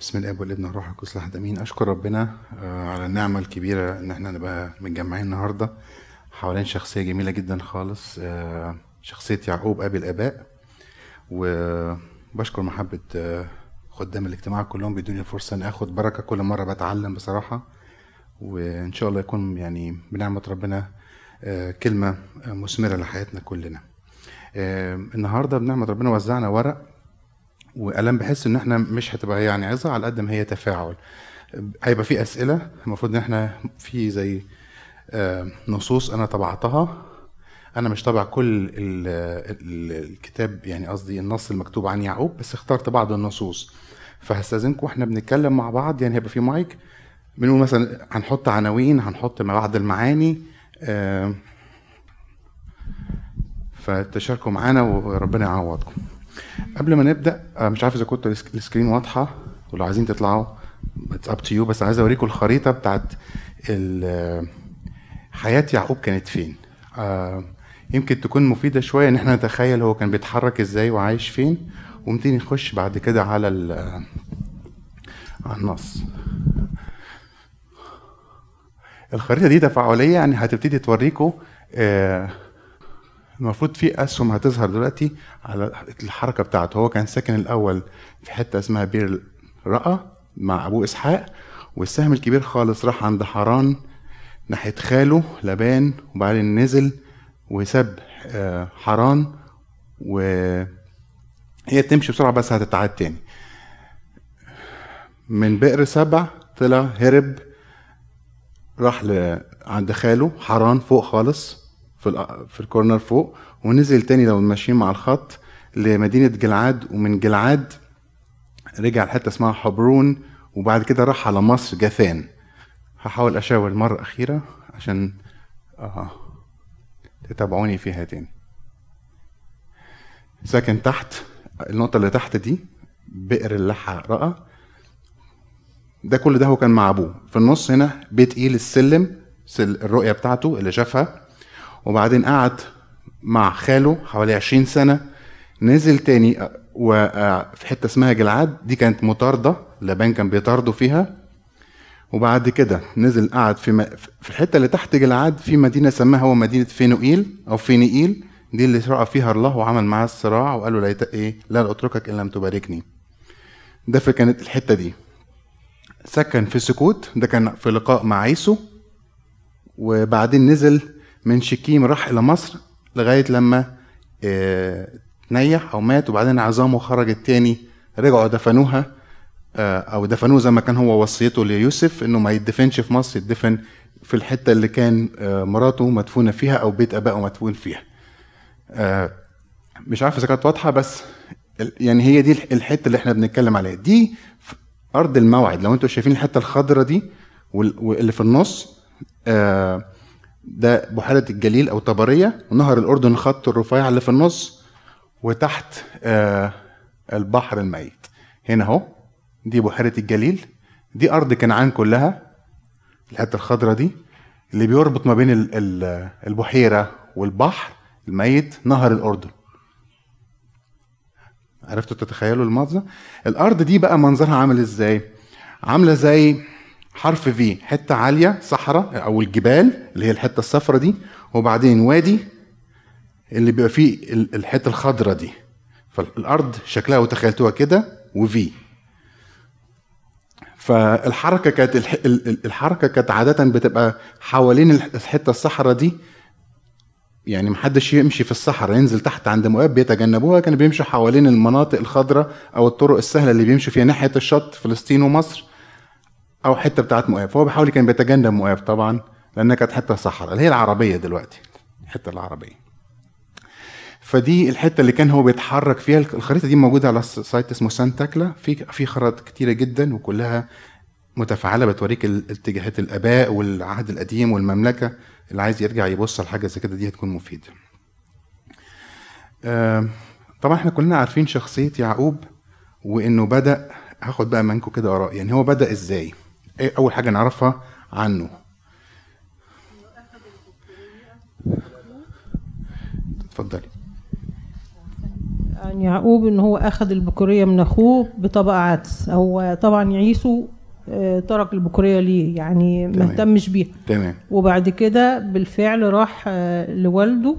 بسم الله والابن والروح القدس الاحد امين. اشكر ربنا آه، على النعمة الكبيرة ان إحنا نبقى متجمعين النهارده حوالين شخصية جميلة جدا خالص آه، شخصية يعقوب أبي الآباء. وبشكر محبة آه، خدام الاجتماع كلهم بيدوني الفرصه ان آخد بركة كل مرة بتعلم بصراحة. وإن شاء الله يكون يعني بنعمة ربنا كلمة مثمرة لحياتنا كلنا. النهارده بنعمة ربنا وزعنا ورق وقلم بحس إن إحنا مش هتبقى يعني عظة على قد ما هي تفاعل. هيبقى في أسئلة المفروض إن إحنا في زي آه، نصوص أنا طبعتها. أنا مش طابع كل ال- ال- الكتاب يعني قصدي النص المكتوب عن يعقوب بس اخترت بعض النصوص. فهستأذنكم وإحنا بنتكلم مع بعض يعني هيبقى في مايك. بنقول مثلا هنحط عناوين هنحط مع بعض المعاني. آه، فتشاركوا معانا وربنا يعوضكم. قبل ما نبدأ مش عارف إذا كنت ال sc- ال screen واضحة ولو عايزين تطلعوا it's up to you بس عايز أوريكم الخريطة بتاعت حياة يعقوب كانت فين. آه، يمكن تكون مفيدة شوية إن إحنا نتخيل هو كان بيتحرك إزاي وعايش فين ونبتدي نخش بعد كده على على النص. الخريطة دي تفاعلية يعني هتبتدي توريكم آه، المفروض في أسهم هتظهر دلوقتي على الحركة بتاعته هو كان ساكن الأول في حتة اسمها بير رأى مع ابوه إسحاق والسهم الكبير خالص راح عند حران ناحية خاله لبان وبعدين نزل وساب آه، حران وهي تمشي بسرعة بس هتتعاد تاني من بئر سبع طلع هرب راح. عند خاله حران فوق خالص في. في الكورنر فوق ونزل تاني لو ماشيين مع الخط لمدينة جلعاد ومن جلعاد رجع لحتة اسمها حبرون وبعد كده راح على مصر جثان هحاول أشاور مرة أخيرة عشان آه تتابعوني فيها تاني. ساكن تحت النقطة اللي تحت دي بئر اللحى رأى. ده كل ده هو كان مع أبوه. في النص هنا بيت إيل السلم سل- الرؤية بتاعته اللي شافها. وبعدين قعد مع خاله حوالي 20 سنة نزل تاني أ- و- آه، حتة اسمها جلعاد دي كانت مطاردة لبان كان بيطارده فيها. وبعد كده نزل قعد في م... في الحتة اللي تحت جلعاد في مدينة سماها هو مدينة فينوئيل أو فينيئيل دي اللي رأى فيها الله وعمل معاه الصراع وقال له لا. إيه لا أتركك ان لم تباركني. ده في كانت الحتة دي. سكن في سكوت ده كان في لقاء مع عيسو. وبعدين نزل من شكيم راح إلى مصر لغاية لما آه، تنيح أو مات وبعدين عظامه خرجت تاني رجعوا دفنوها آه، أو دفنوه زي ما كان هو وصيته ليوسف إنه ما يدفنش في مصر يدفن في الحتة اللي كان آه، مراته مدفونة فيها أو بيت أبائه مدفون فيها. مش عارف إذا كانت واضحة بس يعني هي دي الح- الحتة اللي إحنا بنتكلم عليها. دي أرض الموعد. لو أنتوا شايفين الحتة الخضراء دي وال- واللي في النص آه، ده بحيرة الجليل أو طبرية ونهر الأردن الخط الرفيع اللي في النص وتحت آه، البحر الميت. هنا أهو دي بحيرة الجليل. دي أرض كنعان كلها الحتة الخضراء دي اللي بيربط ما بين ال- ال- البحيرة والبحر الميت نهر الأردن. عرفتوا تتخيلوا المنظر؟ الأرض دي بقى منظرها عامل إزاي؟ عاملة زي حرف في حتة عالية صحراء أو الجبال اللي هي الحتة الصفراء دي. وبعدين وادي اللي بيبقى فيه ال- الحتة الخضراء دي. فالأرض شكلها وتخيلتوها كده وفي فالحركة كانت الح- ال- ال- الحركة كانت عادة بتبقى حوالين الح- الحتة الصحراء دي. يعني محدش يمشي في الصحراء ينزل تحت عند مؤاب بيتجنبوها كانوا بيمشوا حوالين المناطق الخضراء أو الطرق السهلة اللي بيمشوا فيها ناحية الشط فلسطين ومصر. أو حتة بتاعت مؤاب. فهو بيحاول كان بيتجنب مؤاب طبعا لأنها كانت حتة صحراء. اللي هي العربية دلوقتي الحتة العربية. فدي الحتة اللي كان هو بيتحرك فيها. الخريطة دي موجودة على سايت اسمه سانتاكلا. في في خرائط كتيرة جدا وكلها متفاعلة بتوريك اتجاهات الآباء والعهد القديم والمملكة. اللي عايز يرجع يبص على حاجة زي كده دي هتكون مفيدة. آم، طبعا إحنا كلنا عارفين شخصية يعقوب وإنه بدأ هاخد بقى منكم كده آراء. يعني هو بدأ إزاي؟ إيه أول حاجة نعرفها عنه؟ اتفضلي. عن يعقوب إن هو أخذ البكورية من أخوه بطبق عدس. هو طبعا عيسو آه، ترك البكورية ليه يعني ما. اهتمش بيها. تمام. وبعد كده بالفعل راح آه، لوالده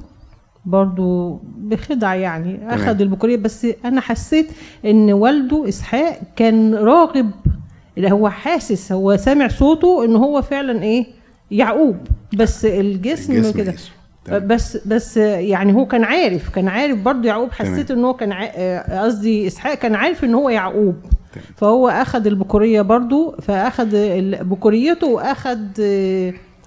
برضو بخدعة يعني. أخذ البكورية بس أنا حسيت إن والده إسحاق كان راغب اللي هو حاسس هو سامع صوته إن هو فعلا إيه يعقوب. بس الجسم, الجسم كده. بس بس يعني هو كان عارف كان عارف برضو يعقوب. حسيت إن هو كان قصدي إسحاق كان عارف إن هو يعقوب. فهو أخذ البكورية برضو فأخذ بكوريته وأخذ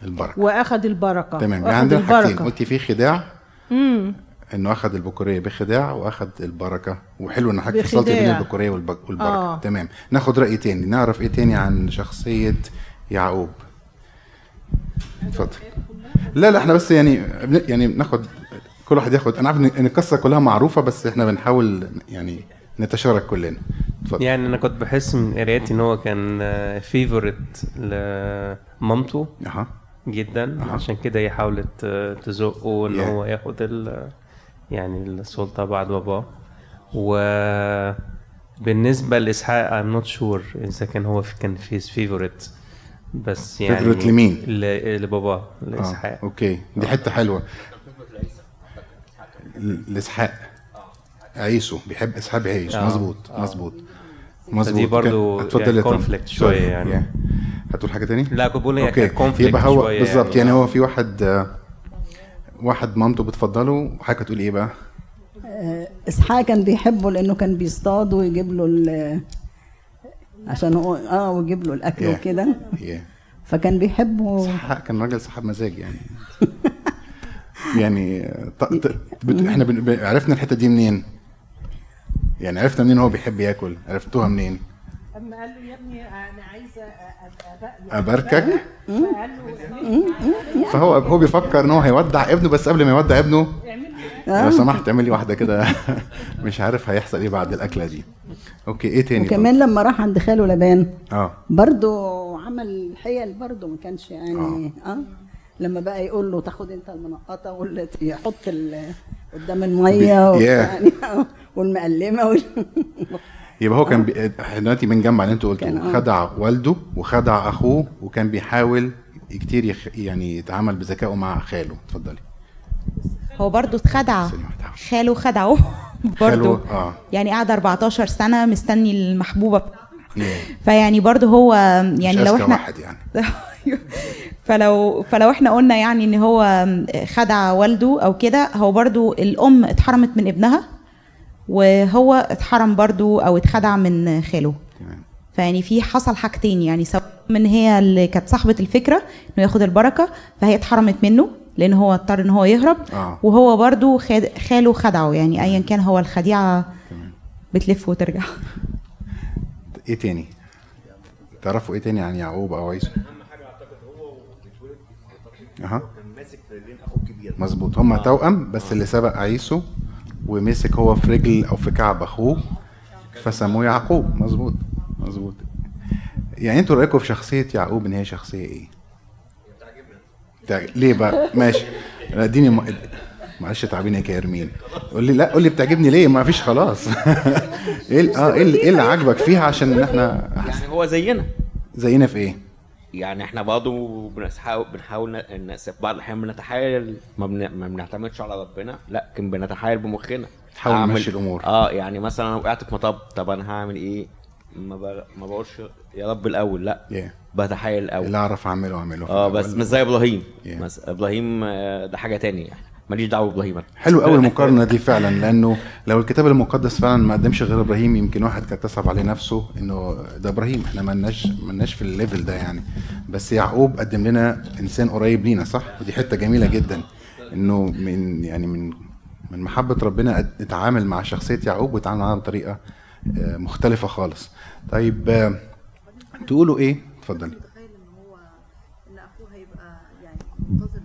البركة. وأخذ البركة. تمام. يعني عندنا حاجتين. قلتي في خداع. امم انه اخذ البكورية بخداع واخذ البركة. وحلو ان حضرتك فصلت بين. البكورية والب- والبركة. آه. تمام. ناخد رأي تاني. نعرف إيه تاني عن شخصية يعقوب. اتفضل. لا لا إحنا بس يعني بن- يعني بناخد كل واحد ياخد أنا عارف ان إن القصة كلها معروفة بس إحنا بنحاول يعني نتشارك كلنا. اتفضل. يعني أنا كنت بحس من قرايتي إن هو كان فيفورت لمامته أها. جدا. أها. عشان كده هي حاولت آه، تزقه إن Yeah. هو ياخد ال يعني السلطة بعد باباه وبالنسبة لإسحاق I'm not sure إذا كان هو في- كان في favorite بس يعني Favorite لمين؟ لباباه آه لإسحاق. okay. دي حتة حلوة. ل- لإسحاق. عيسو. بيحب إسحاق عيسو آه. مظبوط مظبوط. مظبوط. برضو كان- اتفضل يعني conflict شوية. يعني. هتقول حاجة تاني؟ لا كنت بقول هي كانت conflict يبقى هو شوية بالظبط. يعني هو في واحد آه، واحد مامته بتفضله وحضرتك هتقول إيه بقى؟ آه، إسحاق كان بيحبه لأنه كان بيصطاد ويجيب له ال- عشان هو آه ويجيب له الأكل Yeah. وكده. يا. فكان بيحبه. إسحاق كان راجل صاحب مزاج يعني. يعني ط... ط... بت... إحنا بن... ب- عرفنا الحتة دي منين؟ يعني عرفنا منين هو بيحب ياكل عرفتوها منين؟ أما قال له يا ابني أنا اباركك فهو هو بيفكر إن هو هيودع ابنه بس قبل ما يودع ابنه لو سمحت اعمل لي واحدة كده. مش عارف هيحصل إيه بعد الأكلة دي. okay إيه تاني؟ وكمان لما راح عند خاله لبان؟ آه. برضه عمل حيل برضه ما كانش يعني آه, لما بقى يقول له تاخد أنت المنقطة واللي يحط قدام المية ويعني والمقلمة وال... يبقى هو كان بي... إحنا دلوقتي بنجمع اللي أنتوا كان قلتوه آه. خدع والده وخدع أخوه وكان بيحاول كتير يخ... يعني يتعامل بذكائه مع خاله. اتفضلي. هو برضو اتخدع. خاله خدعه برضو خاله آه. يعني قعد 14 سنة مستني المحبوبة. بتاعته. فيعني برضو هو مش يعني لو أذكى إحنا واحد يعني. فلو فلو إحنا قلنا يعني إن هو خدع والده أو كده هو برضو الأم اتحرمت من ابنها. وهو اتحرم برضو أو اتخدع من خاله. تمام. فيعني في حصل حاجتين يعني سواء من هي اللي كانت صاحبة الفكرة إنه ياخد البركة فهي اتحرمت منه لأن هو اضطر إن هو يهرب آه. وهو برضو خاد خاله خدعه يعني ايا كان هو الخديعة بتلف وترجع. إيه تاني؟ تعرفوا إيه تاني عن يعقوب أو عيسو أها. مظبوط. هما توأم بس اللي سبق عيسو ومسك هو في رجل أو في كعب أخوه فسموه يعقوب. مظبوط مظبوط. يعني أنتوا رأيكم في شخصية يعقوب إن هي شخصية إيه؟ بتعجب- ليه بقى؟ ماشي. لا، اديني م... معلش تعبيني يا كيرمين قول لي لا قول لي بتعجبني ليه؟ ما فيش خلاص. إيه آه إيه إيه اللي عاجبك فيها عشان إحنا يعني هو زينا. زينا في إيه؟ يعني إحنا برضه بنحاول بنحاول في بعض الأحيان بنتحايل ما, بن... ما بنعتمدش على ربنا لكن بنتحايل بمخنا تحاول أعمل- تمشي الأمور. آه يعني مثلا أنا وقعت في مطب طب أنا هعمل إيه ما ب... ما بقولش يا رب الأول لا yeah. بتحايل الأول اللي أعرف أعمله أعمله آه بس. مش زي إبراهيم Yeah. بس إبراهيم آه، ده حاجة تانية يعني ماليش دعوة بإبراهيم. حلو قوي المقارنة دي فعلا لأنه لو الكتاب المقدس فعلا ما قدمش غير إبراهيم يمكن واحد كان تصعب عليه نفسه إنه ده إبراهيم إحنا مالناش مالناش في الليفل ده يعني. بس يعقوب قدم لنا إنسان قريب لينا صح؟ ودي حتة جميلة جدا إنه من يعني من من محبة ربنا أتعامل مع شخصية يعقوب وأتعامل معاها بطريقة آه، مختلفة خالص. طيب آه، تقولوا إيه؟ اتفضلي متخيل إن هو إن أخوه هيبقى يعني منتظر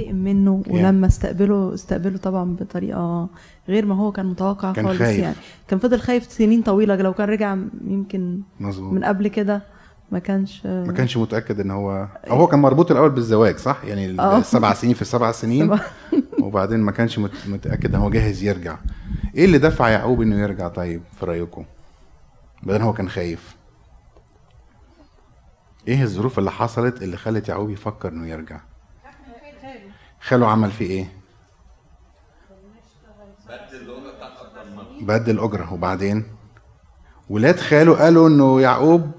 هي... هينتقم منه Yeah. ولما استقبله استقبله طبعا بطريقة غير ما هو كان متوقع كان خالص خايف. يعني. كان فضل خايف سنين طويلة لو كان رجع يمكن مظبوط. من قبل كده ما كانش ما كانش متأكد إن هو أو هو كان مربوط الأول بالزواج صح؟ يعني آه. السبع سنين في السبع سنين. وبعدين ما كانش مت- متأكد إن هو جاهز يرجع. إيه اللي دفع يعقوب إنه يرجع طيب في رأيكم؟ بدل هو كان خايف. إيه الظروف اللي حصلت اللي خلت يعقوب يفكر إنه يرجع؟ خاله عمل فيه إيه؟ بدل الأجرة وبعدين؟ ولاد خاله قالوا إنه يعقوب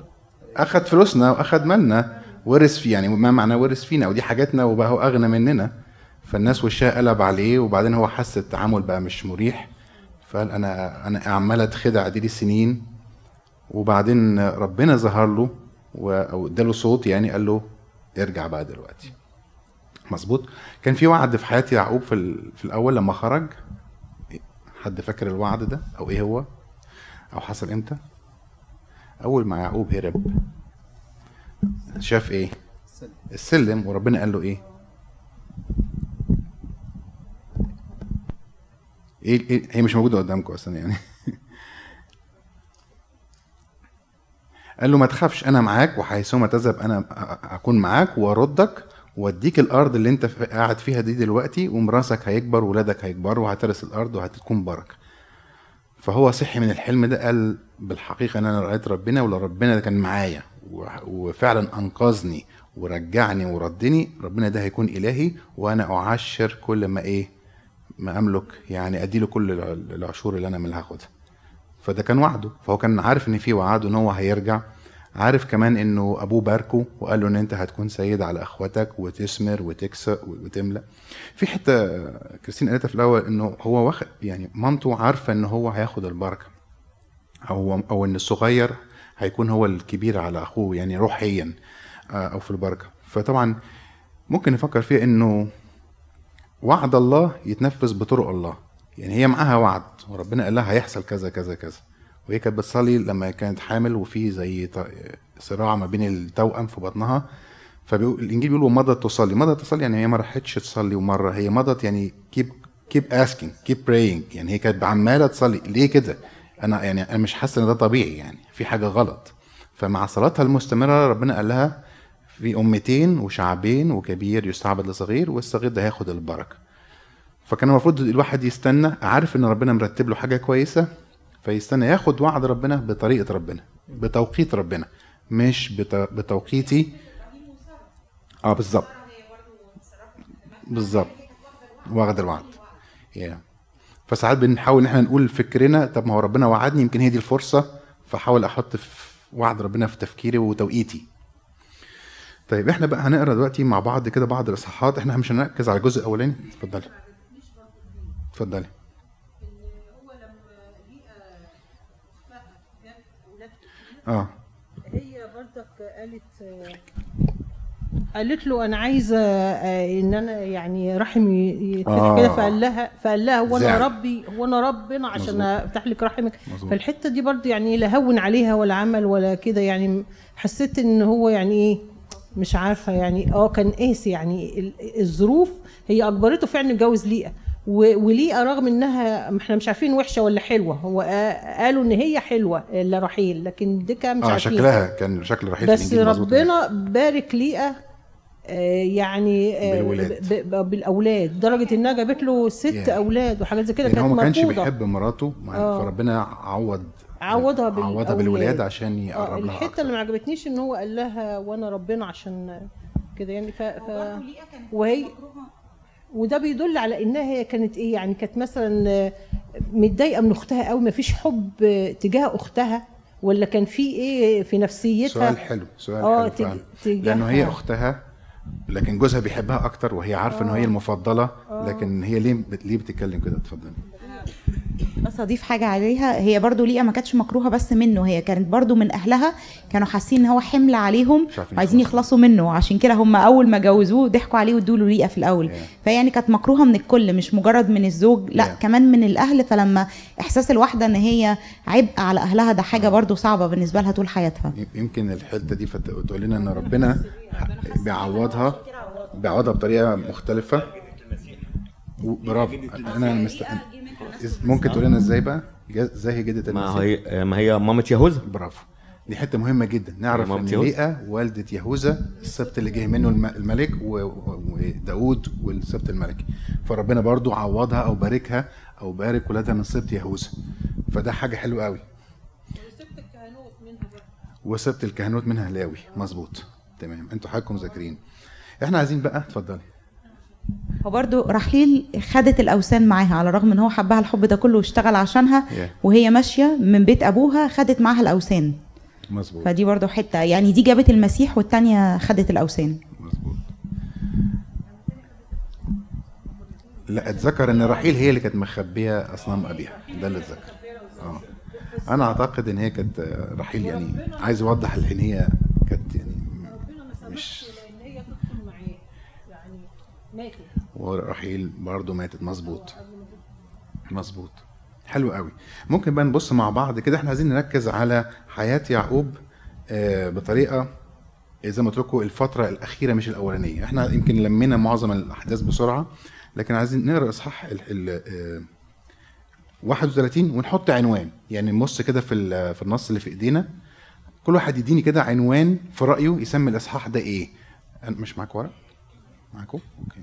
اخد فلوسنا واخد مالنا ورث في يعني ما معناه ورث فينا ودي حاجاتنا وبقى هو أغنى مننا. فالناس وشها قلب عليه وبعدين هو حس التعامل بقى مش مريح. فقال أنا أنا عمال أتخدع دي, سنين. وبعدين ربنا ظهر له و- أو اداله صوت يعني قال له ارجع بقى دلوقتي. مظبوط. كان في وعد في حياة يعقوب في, في الأول لما خرج. حد فاكر الوعد ده؟ أو إيه هو؟ أو حصل إمتى؟ أول ما يعقوب هرب شاف إيه؟ السلم. وربنا قال له إيه؟ إيه, إيه هي مش موجودة قدامكم أصلا يعني. قال له ما تخافش أنا معاك وحيثما تذهب أنا أكون معاك وأردك واديك الأرض اللي أنت قاعد فيها دي دلوقتي ومراسك هيكبر وولادك هيكبروا وهترث الأرض وهتكون بركة. فهو صحي من الحلم ده قال بالحقيقة إن أنا رأيت ربنا ولا ربنا ده كان معايا وفعلا أنقذني ورجعني وردني ربنا ده هيكون إلهي وأنا أعشر كل ما إيه ما أملك يعني أديله كل الع- العشور اللي أنا من هاخدها فده كان وعده. فهو كان عارف إن في وعد ان هو هيرجع. عارف كمان إنه أبوه باركه وقال له إن أنت هتكون سيد على أخواتك وتثمر وتكسر وتملى في حتة كريستين قالتها في الأول إنه هو واخد يعني مامته عارفة إن هو هياخد البركة. أو أو إن الصغير هيكون هو الكبير على أخوه يعني روحيا آه، أو في البركة. فطبعا ممكن نفكر فيها إنه وعد الله يتنفذ بطرق الله. يعني هي معاها وعد وربنا قال لها هيحصل كذا كذا كذا. وهي كانت بتصلي لما كانت حامل وفي زي صراع ما بين التوأم في بطنها. فبيقول الإنجيل بيقول ومضت تصلي. مضت تصلي يعني هي ما راحتش تصلي ومرة هي مضت يعني keep keep asking keep praying. يعني هي كانت عمالة تصلي. ليه كده؟ أنا يعني أنا مش حاسه إن ده طبيعي يعني في حاجة غلط. فمع صلاتها المستمرة ربنا قال لها في أمتين وشعبين وكبير يستعبد لصغير والصغير ده هياخد البركة. فكان المفروض الواحد يستنى عارف إن ربنا مرتب له حاجة كويسة؟ فيستنى ياخد وعد ربنا بطريقة ربنا بتوقيت ربنا مش بت- بتوقيتي. آه بالظبط بالظبط واخد الوعد. Yeah. فساعات بنحاول إن إحنا نقول فكرنا طب ما هو ربنا وعدني يمكن هي دي الفرصة فحاول أحط في وعد ربنا في تفكيري وتوقيتي. طيب إحنا بقى هنقرأ دلوقتي مع بعض كده بعض الإصحاحات. إحنا مش هنركز على الجزء الأولاني. اتفضلي. اتفضلي. آه هي برضك قالت قالت له أنا عايزة آه، إن أنا يعني رحم ي- يتفتح آه. كده فقال لها فقال لها هو أنا. ربي هو أنا ربنا عشان. أفتح لك رحمك مظبوط. فالحتة دي برضه يعني لا هون عليها ولا عمل ولا كده يعني حسيت إن هو يعني إيه مش عارفة يعني آه كان قاسي يعني ال- الظروف هي أجبرته فعلا يتجوز ليئة و- وليئه رغم إنها إحنا مش عارفين وحشة ولا حلوة هو آه، قالوا إن هي حلوة إلا رحيل لكن ديكا مش آه عارفين شكلها كان شكل رحيل في بس. ربنا بارك ليئة آه، يعني آه، بالولاد. ب- بالأولاد لدرجه إنها جابت له ست Yeah. أولاد وحاجات زي كده لأن هو كانت ما كانش مرفوضه بيحب مراته آه. فربنا عوض عوضها بال- عوضها بالولاد. عشان آه يقرب لها الحتة. اللي ما عجبتنيش إن هو قال لها وأنا ربنا عشان كده يعني ف... ف... وهي وده بيدل على إنها هي كانت إيه يعني كانت مثلا آه، متضايقة من أختها قوي ما فيش حب آه، تجاه أختها ولا كان في إيه في نفسيتها؟ سؤال حلو سؤال آه حلو تج- فعلا. تجاهها. لأنه هي أختها لكن جوزها بيحبها أكتر وهي عارفة ان هي المفضلة لكن هي ليه ليه بتتكلم كده؟ اتفضلي. بس اضيف حاجة عليها هي برضو ليئة ما كانتش مكروهة بس منه هي كانت برضو من أهلها كانوا حاسين إن هو حمل عليهم وعايزين يخلصوا. منه عشان كده هم أول ما جوزوه ضحكوا عليه وادوا له ليئة في الأول Yeah. فيعني كانت مكروهة من الكل مش مجرد من الزوج لأ Yeah. كمان من الأهل فلما إحساس الواحده إن هي عبء على أهلها ده حاجة برضو صعبة بالنسبة لها طول حياتها يمكن الحتة دي فت- تقول لنا إن ربنا بيعوضها بيعوضها بطريقة مختلفة برافو أنا مست... ممكن تقول لنا إزاي بقى؟ إزاي هي جدة ما المسيح هي ما هي مامة يهوذا برافو. دي حتة مهمة جدا. نعرف إن. ليئة والدة يهوذا السبت اللي جاي منه الم- الملك وداود والسبت الملكي. فربنا برضو عوضها أو باركها أو بارك ولادها من سبت يهوذا فده حاجة حلوة قوي وسبت الكهنوت منها لاوي مظبوط. تمام. أنتوا حضراتكم ذاكرين. إحنا عايزين بقى اتفضلي. وبرضه رحيل خدت الأوثان معاها على الرغم إن هو حبها الحب ده كله واشتغل عشانها Yeah. وهي ماشية من بيت أبوها خدت معاها الأوثان. مظبوط. فدي برضه حتة يعني دي جابت المسيح والتانية خدت الأوثان. مظبوط. لا اتذكر إن رحيل هي اللي كانت مخبية أصنام أبيها ده اللي اتذكر. آه. أنا أعتقد إن هي كانت آه، رحيل يعني عايز يوضح إن هي كانت يعني مش لأن هي تدخل معاه يعني ماتت ورحيل برضه ماتت. مظبوط. مظبوط. حلو قوي. ممكن بقى نبص مع بعض كده. إحنا عايزين نركز على حياة يعقوب آه، بطريقة زي ما قلت لكم الفترة الأخيرة مش الأولانية. إحنا يمكن لمينا معظم الأحداث بسرعة لكن عايزين نقرأ إصحاح ال ال آه، 31 ونحط عنوان. يعني نبص كده في في النص اللي في إيدينا. كل واحد يديني كده عنوان في رأيه يسمي الإصحاح ده أنا مش معاك ورق؟ معاكم أوكي.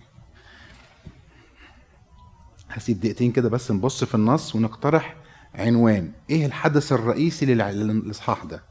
هسيب دقيقتين كده بس نبص في النص ونقترح عنوان. إيه الحدث الرئيسي للإصحاح ده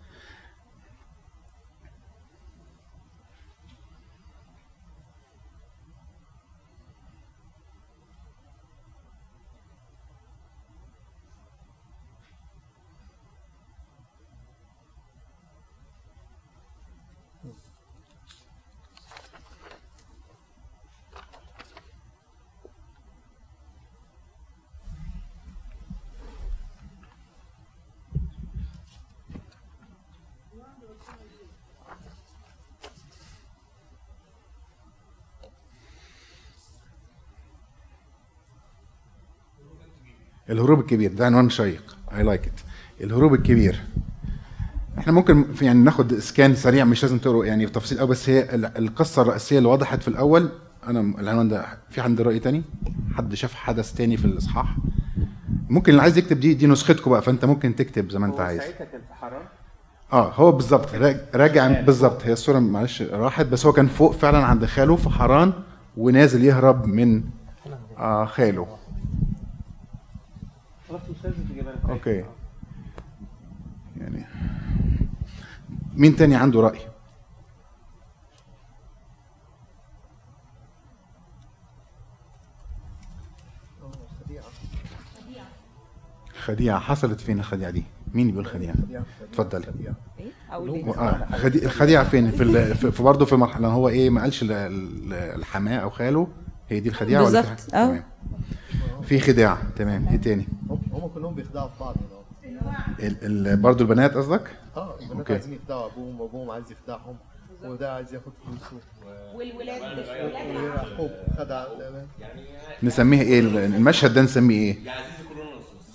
الهروب الكبير. ده عنوان شيق. I like it الهروب الكبير. إحنا ممكن يعني ناخد scan سريع مش لازم تقروا يعني بتفاصيل قوي بس هي ال- القصة الرئيسية اللي وضحت في الأول. أنا العنوان ده في عندي رأي تاني؟ حد شاف حدث تاني في الإصحاح؟ ممكن اللي عايز يكتب دي دي نسختكم بقى فأنت ممكن تكتب زي ما أنت عايز. ساعتها كان في حرام؟ آه هو بالظبط. راج- راجع بالظبط. هي الصورة معلش راحت بس هو كان فوق فعلا عند خاله في حران ونازل يهرب من آه خاله خلاص مش لازم تجيبها لك. أوكي يعني مين تاني عنده رأي خديعة حصلت فين الخديعة دي؟ مين بيقول خديعة؟ اتفضلي أقول آه، الخديعة فين؟ في في برضه في مرحلة هو إيه ما قالش ال- ال- الحماة أو خاله هي دي الخديعة ولا بالظبط،؟ آه. في خداع. تمام. إيه تاني؟ هم هم كلهم بيخدعوا في بعض ال- ال- برضه البنات قصدك؟ آه البنات. عايزين يخدعوا. أبوهم وأبوهم عايز يخدعهم وده عايز ياخد فلوسه. والولاد ويعقوب خدع. نسميها إيه؟ المشهد ده نسميه إيه؟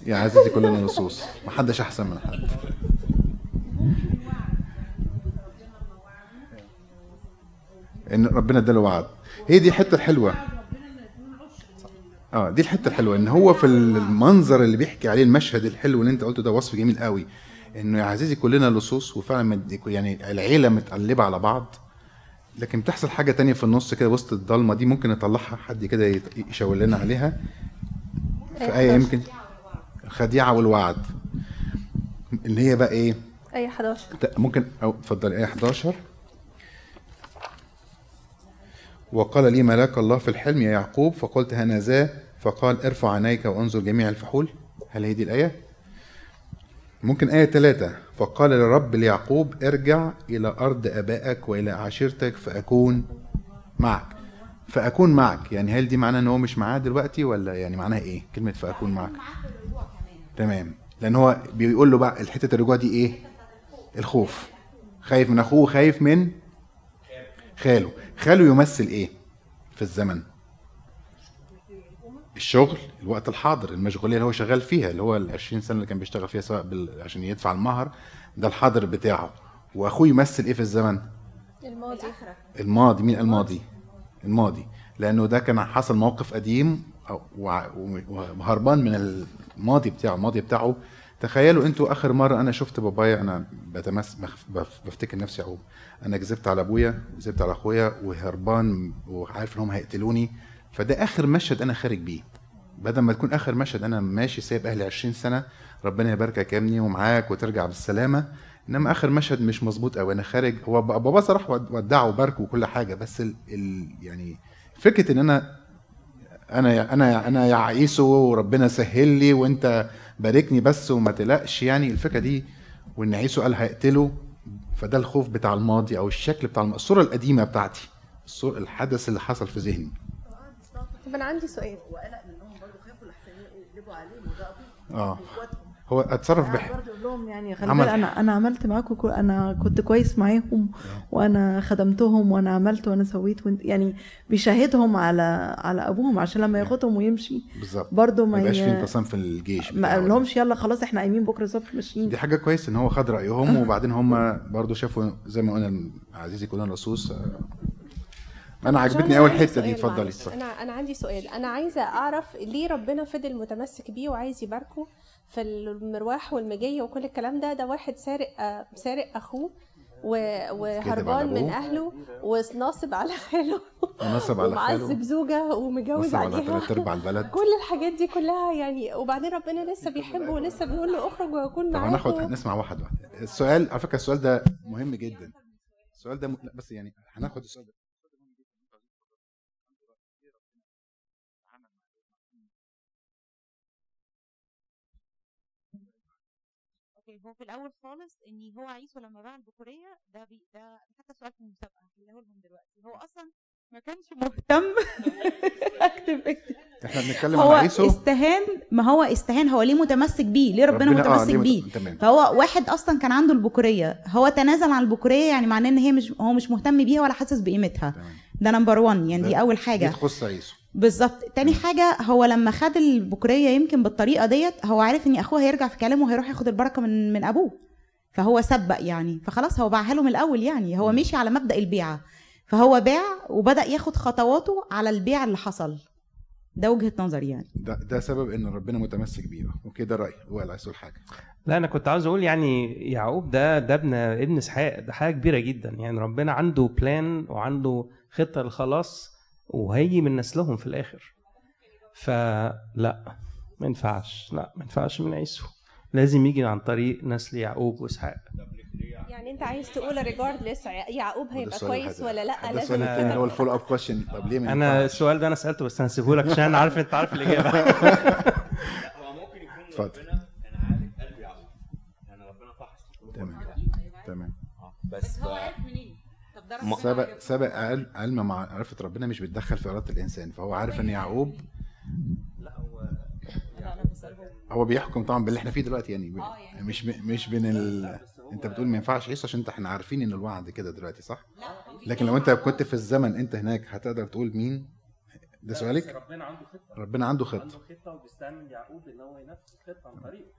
يا عزيزي كلنا لصوص محدش أحسن من حد. إن ربنا اداله وعد. هي دي الحتة الحلوة. آه دي الحتة الحلوة إن هو في المنظر اللي بيحكي عليه المشهد الحلو اللي أنت قلته ده وصف جميل قوي. إنه يا عزيزي كلنا لصوص وفعلا يعني العيلة متقلبة على بعض. لكن بتحصل حاجة تانية في النص كده وسط الضلمة دي ممكن نطلعها حد كده يشاور لنا عليها. في إيه يمكن؟ الخديعه والوعد. اللي هي بقى إيه؟ أي 11 ت- ممكن أو اتفضلي إيه 11 وقال لي ملاك الله في الحلم يا يعقوب؟ فقلت هنذا فقال ارفع عينيك وانظر جميع الفحول. هل هي دي الآية؟ ممكن آية ثلاثة فقال للرب ليعقوب ارجع إلى أرض أبائك وإلى عشيرتك فأكون معك. فأكون معك. يعني هل دي معناها إن هو مش معاه دلوقتي ولا يعني معناها إيه؟ كلمة فأكون معك. تمام. لأن هو بيقول له بقى الحتة الرجوع دي إيه؟ الخوف. خايف من أخوه خايف من خاله. خاله يمثل إيه في الزمن؟ الشغل الوقت الحاضر المشغولية اللي هو شغال فيها اللي هو ال 20 سنة اللي كان بيشتغل فيها سواء بال... عشان يدفع المهر ده الحاضر بتاعه. وأخوه يمثل إيه في الزمن؟ الماضي. الماضي. مين الماضي؟ الماضي. لأنه ده كان حصل موقف قديم وهربان من الماضي بتاعه. الماضي بتاعه تخيلوا أنتوا آخر مرة أنا شفت بابايا أنا بتمس بفتكر نفسي يعقوب أنا كذبت على أبويا كذبت على أخويا وهربان وعارف إن هم هيقتلوني. فده آخر مشهد أنا خارج بيه. بدل ما تكون آخر مشهد أنا ماشي سايب أهلي 20 سنة ربنا يباركك يا ابني ومعاك وترجع بالسلامة إنما آخر مشهد مش مظبوط قوي أنا خارج هو بابا صراحة ود- ودعه وباركه وكل حاجة بس ال... ال... يعني فكرة إن أنا أنا أنا أنا يا عيسو وربنا سهل لي وأنت باركني بس وما تقلقش يعني. الفكرة دي وإن عيسو قال هيقتله فده الخوف بتاع الماضي أو الشكل بتاع الم- الصورة القديمة بتاعتي الصورة الحدث اللي حصل في ذهني. طب أنا عندي سؤال. آه. هو أتصرف بح برضه لهم يعني خلي عمل- بالك أنا أنا عملت معاكم كو- أنا كنت كويس معاهم وأنا خدمتهم وأنا عملت وأنا سويت وانت يعني بيشاهدهم على على أبوهم عشان لما ياخدهم ويمشي بالظبط برضه ما يبقاش في. انقسام في الجيش ما. قالهمش يلا خلاص إحنا قايمين بكرة الصبح ماشيين دي حاجة كويس إن هو خد رأيهم وبعدين هم برضو شافوا زي ما قلنا عزيزي كلنا الرصوص آه، أنا عجبتني اول حتة دي. اتفضلي. أنا أنا عندي سؤال أنا عايزة أعرف ليه ربنا فضل متمسك بيه وعايز يباركه في المرواح والمجية وكل الكلام ده ده واحد سارق آه، سارق أخوه وهربان من. أهله وناصب على خاله ونصب على ومعذب خاله. زوجه ومتجوز نصب على عليها. ثلاث أرباع البلد. كل الحاجات دي كلها يعني وبعدين ربنا لسه بيحبه ولسه بيقول له اخرج وأكون طب معاك هناخد نسمع واحد واحد. السؤال على فكرة السؤال ده مهم جدا. السؤال ده م... بس يعني هناخد السؤال ده. هو في الأول خالص إن هو عيسو لما باع البكوريه ده بي ده حتى سؤال في المسابقة اللي لهم دلوقتي. هو أصلا ما كانش مهتم أكتب أكتب. إحنا بنتكلم هو عن عيسو؟ استهان ما هو استهان هو ليه متمسك بيه ليه ربنا, ربنا- آه، متمسك مت- بيه. تمام. فهو واحد أصلا كان عنده البكوريه هو تنازل عن البكوريه يعني معناه إن هي مش هو مش مهتم بيها ولا حاسس بقيمتها. تمام. ده number 1 يعني دي أول دي حاجة تخص عيسو. بالظبط. تاني حاجة هو لما خد البكورية يمكن بالطريقة ديت هو عارف إن أخوه هيرجع في كلامه وهيروح ياخد البركة من من أبوه. فهو سبق يعني. فخلاص هو باعها له من الأول يعني. هو مشي على مبدأ البيعة. فهو باع وبدأ ياخد خطواته على البيع اللي حصل. ده وجهة نظري يعني. ده ده سبب إن ربنا متمسك بيه. okay ده رأيي. هو عايز يقول حاجة. لا أنا كنت عاوز أقول يعني يعقوب ده ده ابن ابن إسحاق. ده حاجة كبيرة جدا يعني. ربنا عنده plan وعنده خطة للخلاص. وهيجي من نسلهم في الآخر. فلا ما ينفعش. لا ما ينفعش من عيسو. لازم يجي عن طريق نسل يعقوب وإسحاق. يعني أنت عايز تقول regardless يعقوب هيبقى كويس ولا لأ؟ لازم السؤال الثاني اللي هو ال follow up question طب ليه ما أنا؟ السؤال ده أنا سألته بس هسيبه لك عشان أنا عارف أنت عارف الإجابة. هو ممكن يكون اتفضل. ربنا كان عارف قلب يعقوب يعني ربنا فحص تمام. تمام. بس ف- منين؟ سبق سبق علم علم مع معرفه ربنا مش بيتدخل في إرادة الإنسان فهو عارف إن يعقوب هو بيحكم طبعا باللي إحنا فيه دلوقتي يعني, مش ب... مش بين ال... أنت بتقول ما ينفعش عيسى عشان انت إحنا عارفين إن الوعد كده دلوقتي صح؟ لكن لو أنت كنت في الزمن أنت هناك هتقدر تقول مين؟ ده سؤالك؟ ربنا عنده خطة. ربنا عنده خطة. خطة وبيستعمل يعقوب إن هو ينفذ الخطه عن طريقه.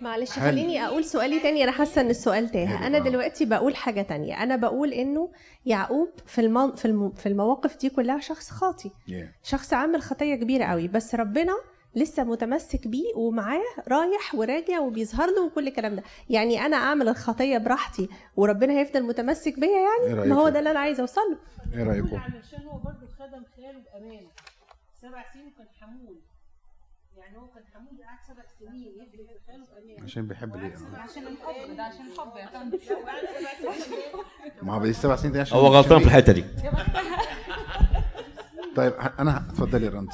معلش هل- خليني أقول سؤالي تاني أنا حاسة إن السؤال تاه. أنا. دلوقتي بقول حاجة تانية. أنا بقول إنه يعقوب في المو... في, الم... في المواقف دي كلها شخص خاطي. شخص عامل خطية كبيرة قوي بس ربنا لسه متمسك بيه ومعاه رايح وراجع وبيظهر له وكل الكلام ده. يعني أنا أعمل الخطية براحتي وربنا هيفضل متمسك بيا إيه يعني؟ رأيك؟ ما هو ده اللي أنا عايزة اوصل له إيه رأيكم؟ علشان هو برضه خدم خاله بامانه سبع سنين وكان حمول. يعني هو كان قعد سبع سنين في خاله عشان بيحب ليه؟ عشان الحب ده عشان الحب يا فندم. ما هو السبع سنين دي عشان هو غلطان في الحتة دي. طيب أنا اتفضلي يا رنت.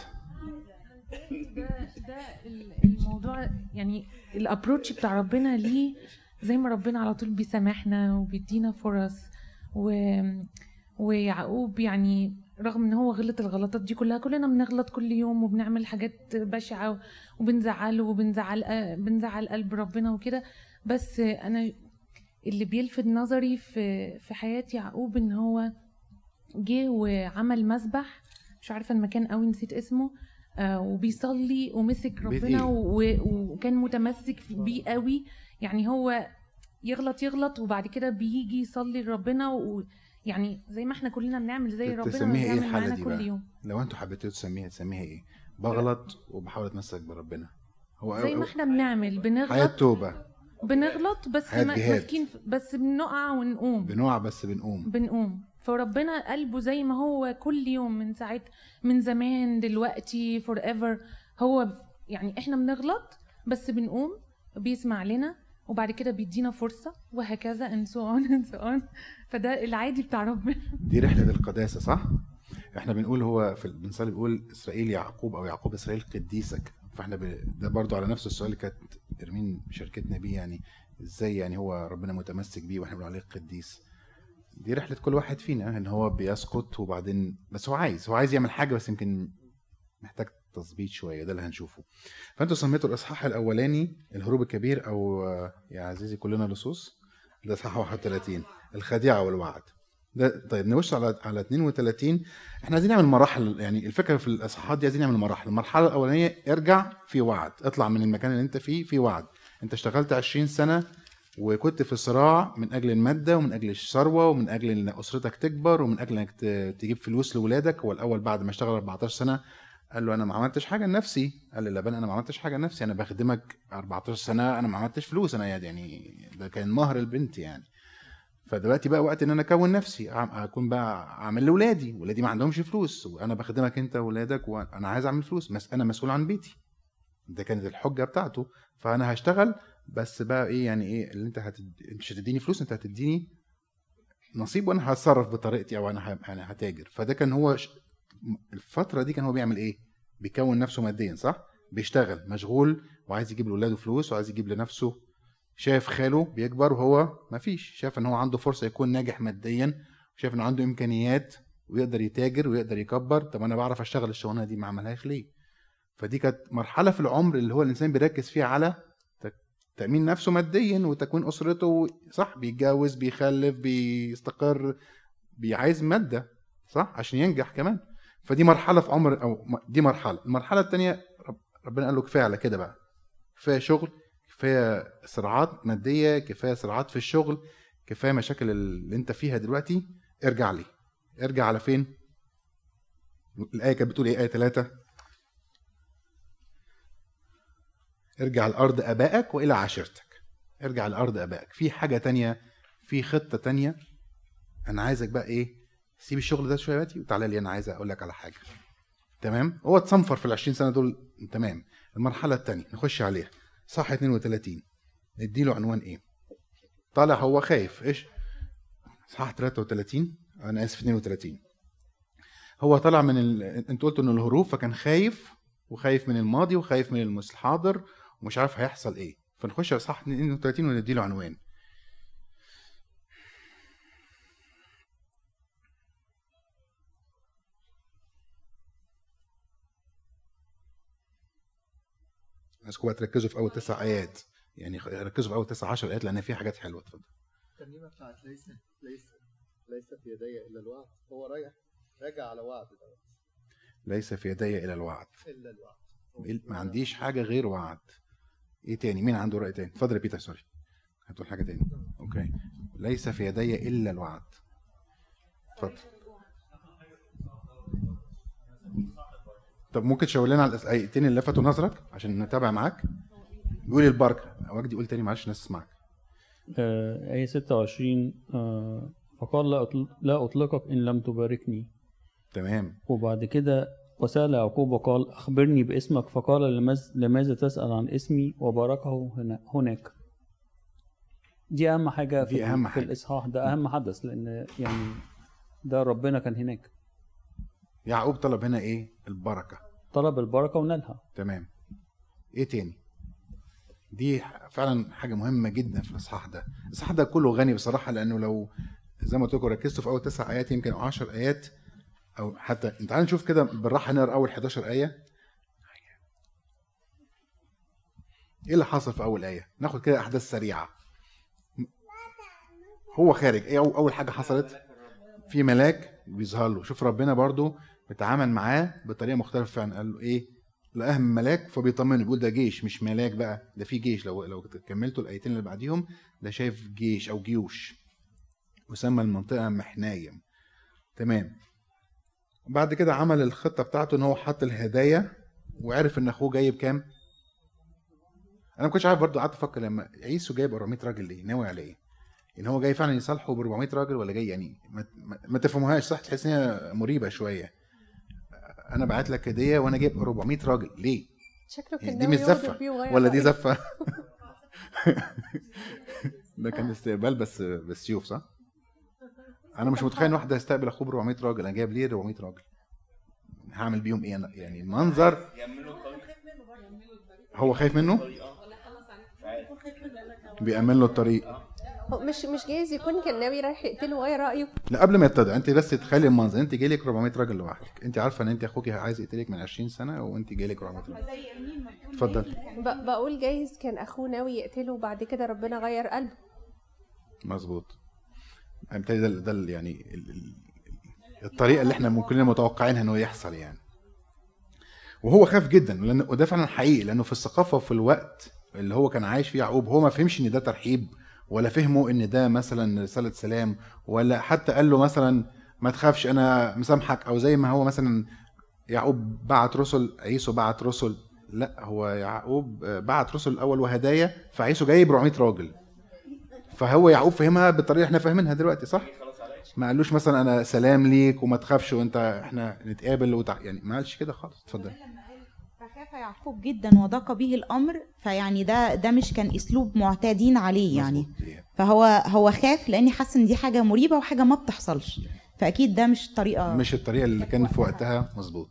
ده ده ال- الموضوع يعني الابروتش بتاع ربنا ليه زي ما ربنا على طول بيسامحنا وبيدينا فرص و ويعقوب يعني رغم إن هو غلط الغلطات دي كلها كلنا بنغلط كل يوم وبنعمل حاجات بشعة وبنزعله وبنزعل بنزعل قلب ربنا وكده. بس أنا اللي بيلفت نظري في في حياة يعقوب إن هو جه وعمل مسبح. مش عارفة المكان قوي نسيت اسمه. آه وبيصلي ومسك ربنا إيه؟ وكان متمسك بيه قوي. يعني هو يغلط يغلط وبعد كده بيجي يصلي لربنا ويعني زي ما إحنا كلنا بنعمل زي ربنا تسميها إيه الحالة دي كل بقى؟ يوم. لو أنتوا حبيتوا تسميها تسميها إيه؟ بغلط وبحاول أتمسك بربنا. هو زي ما إحنا بنعمل حياة بنغلط توبة. بنغلط بس. ماسكين بس بنقع ونقوم. بنوع بس بنقوم. بنقوم. فربنا قلبه زي ما هو كل يوم من ساعة من زمان دلوقتي forever هو يعني إحنا بنغلط بس بنقوم بيسمع لنا وبعد كده بيدينا فرصة وهكذا and so on and so on. فده العادي بتاع ربنا دي رحلة القداسة صح؟ إحنا بنقول هو في بنصلي بيقول إسرائيل يعقوب أو يعقوب إسرائيل قديسك فاحنا ب... ده برضو على نفس السؤال اللي كانت إرمين شاركتنا بيه يعني إزاي يعني هو ربنا متمسك بيه وإحنا بنقول عليه قديس دي رحلة كل واحد فينا إن هو بيسقط وبعدين بس هو عايز هو عايز يعمل حاجة بس يمكن محتاج تظبيط شوية ده اللي هنشوفه. فأنتوا سميتوا الإصحاح الأولاني الهروب الكبير أو يا عزيزي كلنا لصوص ده اصحاح 31 الخديعة والوعد. ده طيب نخش على على 32 إحنا عايزين نعمل مراحل يعني الفكرة في الإصحاحات دي عايزين نعمل مراحل. المرحلة الأولانية ارجع في وعد. اطلع من المكان اللي أنت فيه في وعد. أنت اشتغلت 20 سنة وكنت في صراع من أجل المادة ومن أجل الثروة ومن أجل إن أسرتك تكبر ومن أجل إنك تجيب فلوس لاولادك هو الأول بعد ما اشتغل 14 سنة قال له أنا ما عملتش حاجة لنفسي. قال للبان أنا ما عملتش حاجة لنفسي. أنا بخدمك 14 سنة أنا ما عملتش فلوس أنا يعني ده كان مهر البنت يعني. فدلوقتي بقى وقت إن أنا أكون نفسي أكون بقى اعمل لاولادي ولادي ما عندهمش فلوس وأنا بخدمك أنت واولادك وأنا عايز أعمل فلوس بس أنا مسؤول عن بيتي. ده كانت الحجة بتاعته. فأنا هشتغل بس بقى إيه يعني إيه اللي أنت هتد... مش هتديني فلوس أنت هتديني نصيب وأنا هتصرف بطريقتي أو أنا ه... أنا هتاجر. فده كان هو ش... الفترة دي كان هو بيعمل إيه؟ بيكون نفسه ماديا صح؟ بيشتغل مشغول وعايز يجيب لاولاده فلوس وعايز يجيب لنفسه شايف خاله بيكبر وهو مفيش. شايف إن هو عنده فرصة يكون ناجح ماديا. شايف إنه عنده إمكانيات ويقدر يتاجر ويقدر يكبر. طب أنا بعرف أشتغل الشغلانة دي ما عملهاش ليه؟ فدي كانت مرحلة في العمر اللي هو الإنسان بيركز فيها على تأمين نفسه ماديا وتكوين أسرته. صح بيتجوز بيخلف بيستقر بيعايز مادة. صح عشان ينجح كمان. فدي مرحلة في عمر أو دي مرحلة. المرحلة الثانية ربنا قال له كفاية على كده بقى. كفاية شغل كفاية صراعات مادية كفاية صراعات في الشغل كفاية مشاكل اللي انت فيها دلوقتي. ارجع لي. ارجع على فين؟ الآية كانت بتقول إيه؟ آية 3 ارجع لارض ابائك وإلى عشيرتك ارجع لارض ابائك في حاجة تانية؟ في خطة تانية؟ أنا عايزك بقى إيه؟ سيب الشغل ده شوية دلوقتي وتعالى لي أنا عايز أقول لك على حاجة. تمام؟ هو اتصنفر في ال 20 سنة دول. تمام. المرحلة الثانية نخش عليها. صح 32 نديله عنوان إيه؟ طالع هو خايف إيش؟ صح 33 أنا آسف 32 هو طالع من ال... انت قلت إنه الهروب فكان خايف وخايف من الماضي وخايف من الحاضر ومش عارف هيحصل إيه. فنخش على صح 32 ونديله عنوان. عايزكم بقى تركزوا في أول تسع آيات. يعني ركزوا في أول تسع عشر آيات لأن في حاجات حلوة اتفضل. الترنيمه بتاعت ليس ليس ليس في يدي إلا الوعد. هو رايح راجع على وعد دوت. ليس في يدي إلا الوعد. إلا الوعد. ما عنديش حاجة غير وعد. إيه تاني؟ مين عنده رأي تاني؟ اتفضل بيتر sorry. هتقول حاجة تاني. okay. ليس في يدي إلا الوعد. اتفضل. طب ممكن تشاور لنا على الايتين اللي لفتوا نظرك عشان نتابع معاك؟ بيقول البركه وجدي قول تاني معلش الناس تسمعك. آه، آية 26 آه، فقال لا لا أطلقك إن لم تباركني. تمام. وبعد كده وسأل يعقوب وقال أخبرني باسمك. فقال لماذا, لماذا تسأل عن اسمي وباركه هنا هناك؟ دي أهم حاجة في, دي أهم في حاجة. الإصحاح ده أهم حدث لأن يعني ده ربنا كان هناك. يعقوب طلب هنا إيه؟ البركة. طلب البركة ونالها. تمام. إيه تاني؟ دي فعلا حاجة مهمة جدا في الإصحاح ده. الإصحاح ده كله غني بصراحة لأنه لو زي ما قلت لكم ركزتوا في أول تسع آيات يمكن أو 10 آيات أو حتى تعالوا نشوف كده بالراحة نقرأ أول 11 آية. إيه اللي حصل في أول آية؟ ناخد كده أحداث سريعة. هو خارج. إيه أول حاجة حصلت؟ في ملاك بيظهر له. شوف ربنا برضو بيتعامل معاه بطريقة مختلفة فعلا قال له إيه؟ لقاه ملاك. فبيطمنه بيقول ده جيش مش ملاك بقى. ده في جيش. لو لو كملتوا الآيتين اللي بعديهم ده شايف جيش أو جيوش. وسمى المنطقة محنايم. تمام. بعد كده عمل الخطة بتاعته إن هو حط الهدايا. وعرف إن أخوه جاي بكام أنا ما كنتش عارف برضو قعدت أفكر لما عيسو جايب 400 راجل ليه؟ ناوي على إيه؟ إن هو جاي فعلا يصالحه ب 400 راجل ولا جاي؟ يعني ما, ما تفهموهاش صح؟ تحس إن هي مريبة شوية. أنا بعت لك هديه وأنا جايب 400 راجل. ليه؟ شكله يعني كان دي ناوي مش زفة. ولا دي. زفة؟ ده كان استقبال بس بالسيوف صح؟ أنا مش متخيل إن واحد هيستقبل اخوه ب 400 راجل. أنا جايب ليه 400 راجل؟ هعمل بيهم إيه أنا؟ يعني المنظر هو خايف منه؟ بيأمن له الطريق. مش مش جايز يكون كان ناوي رايح يقتله وغير رأيه. لا قبل ما يبتدى انت بس تخيلي المنظر انت جاي لك 400 راجل لوحدك. انت عارفة ان انت أخوك عايز يقتلك من 20 سنة وانت جاي لك 400 راجل. اتفضل. بقول جايز كان اخوه ناوي يقتله وبعد كده ربنا غير قلبه. مظبوط. بالتالي ده ده يعني ال- ال- الطريقة اللي إحنا ممكن متوقعينها انه يحصل يعني. وهو خاف جدا لأن وده فعلا حقيقي لأنه في الثقافة وفي الوقت اللي هو كان عايش فيه يعقوب هو ما فهمش إن ده ترحيب ولا فهمه إن ده مثلا رسالة سلام ولا حتى قال له مثلا ما تخافش أنا مسامحك أو زي ما هو مثلا يعقوب بعت رسل عيسو بعت رسل. لا هو يعقوب بعت رسل الأول وهدايا فعيسو جايب 400 راجل. فهو يعقوب فهمها بالطريقة إحنا فاهمينها دلوقتي صح؟ ما قالوش مثلا أنا سلام ليك وما تخافش وأنت إحنا نتقابل وتع... يعني ما قالش كده خالص اتفضل. فخاف يعقوب جدا وضاق به الأمر؟ فيعني ده ده مش كان أسلوب معتادين عليه يعني. فهو هو خاف لأني حاسس إن دي حاجة مريبة وحاجة ما بتحصلش. فأكيد ده مش طريقة مش الطريقة اللي كان في وقتها. مظبوط.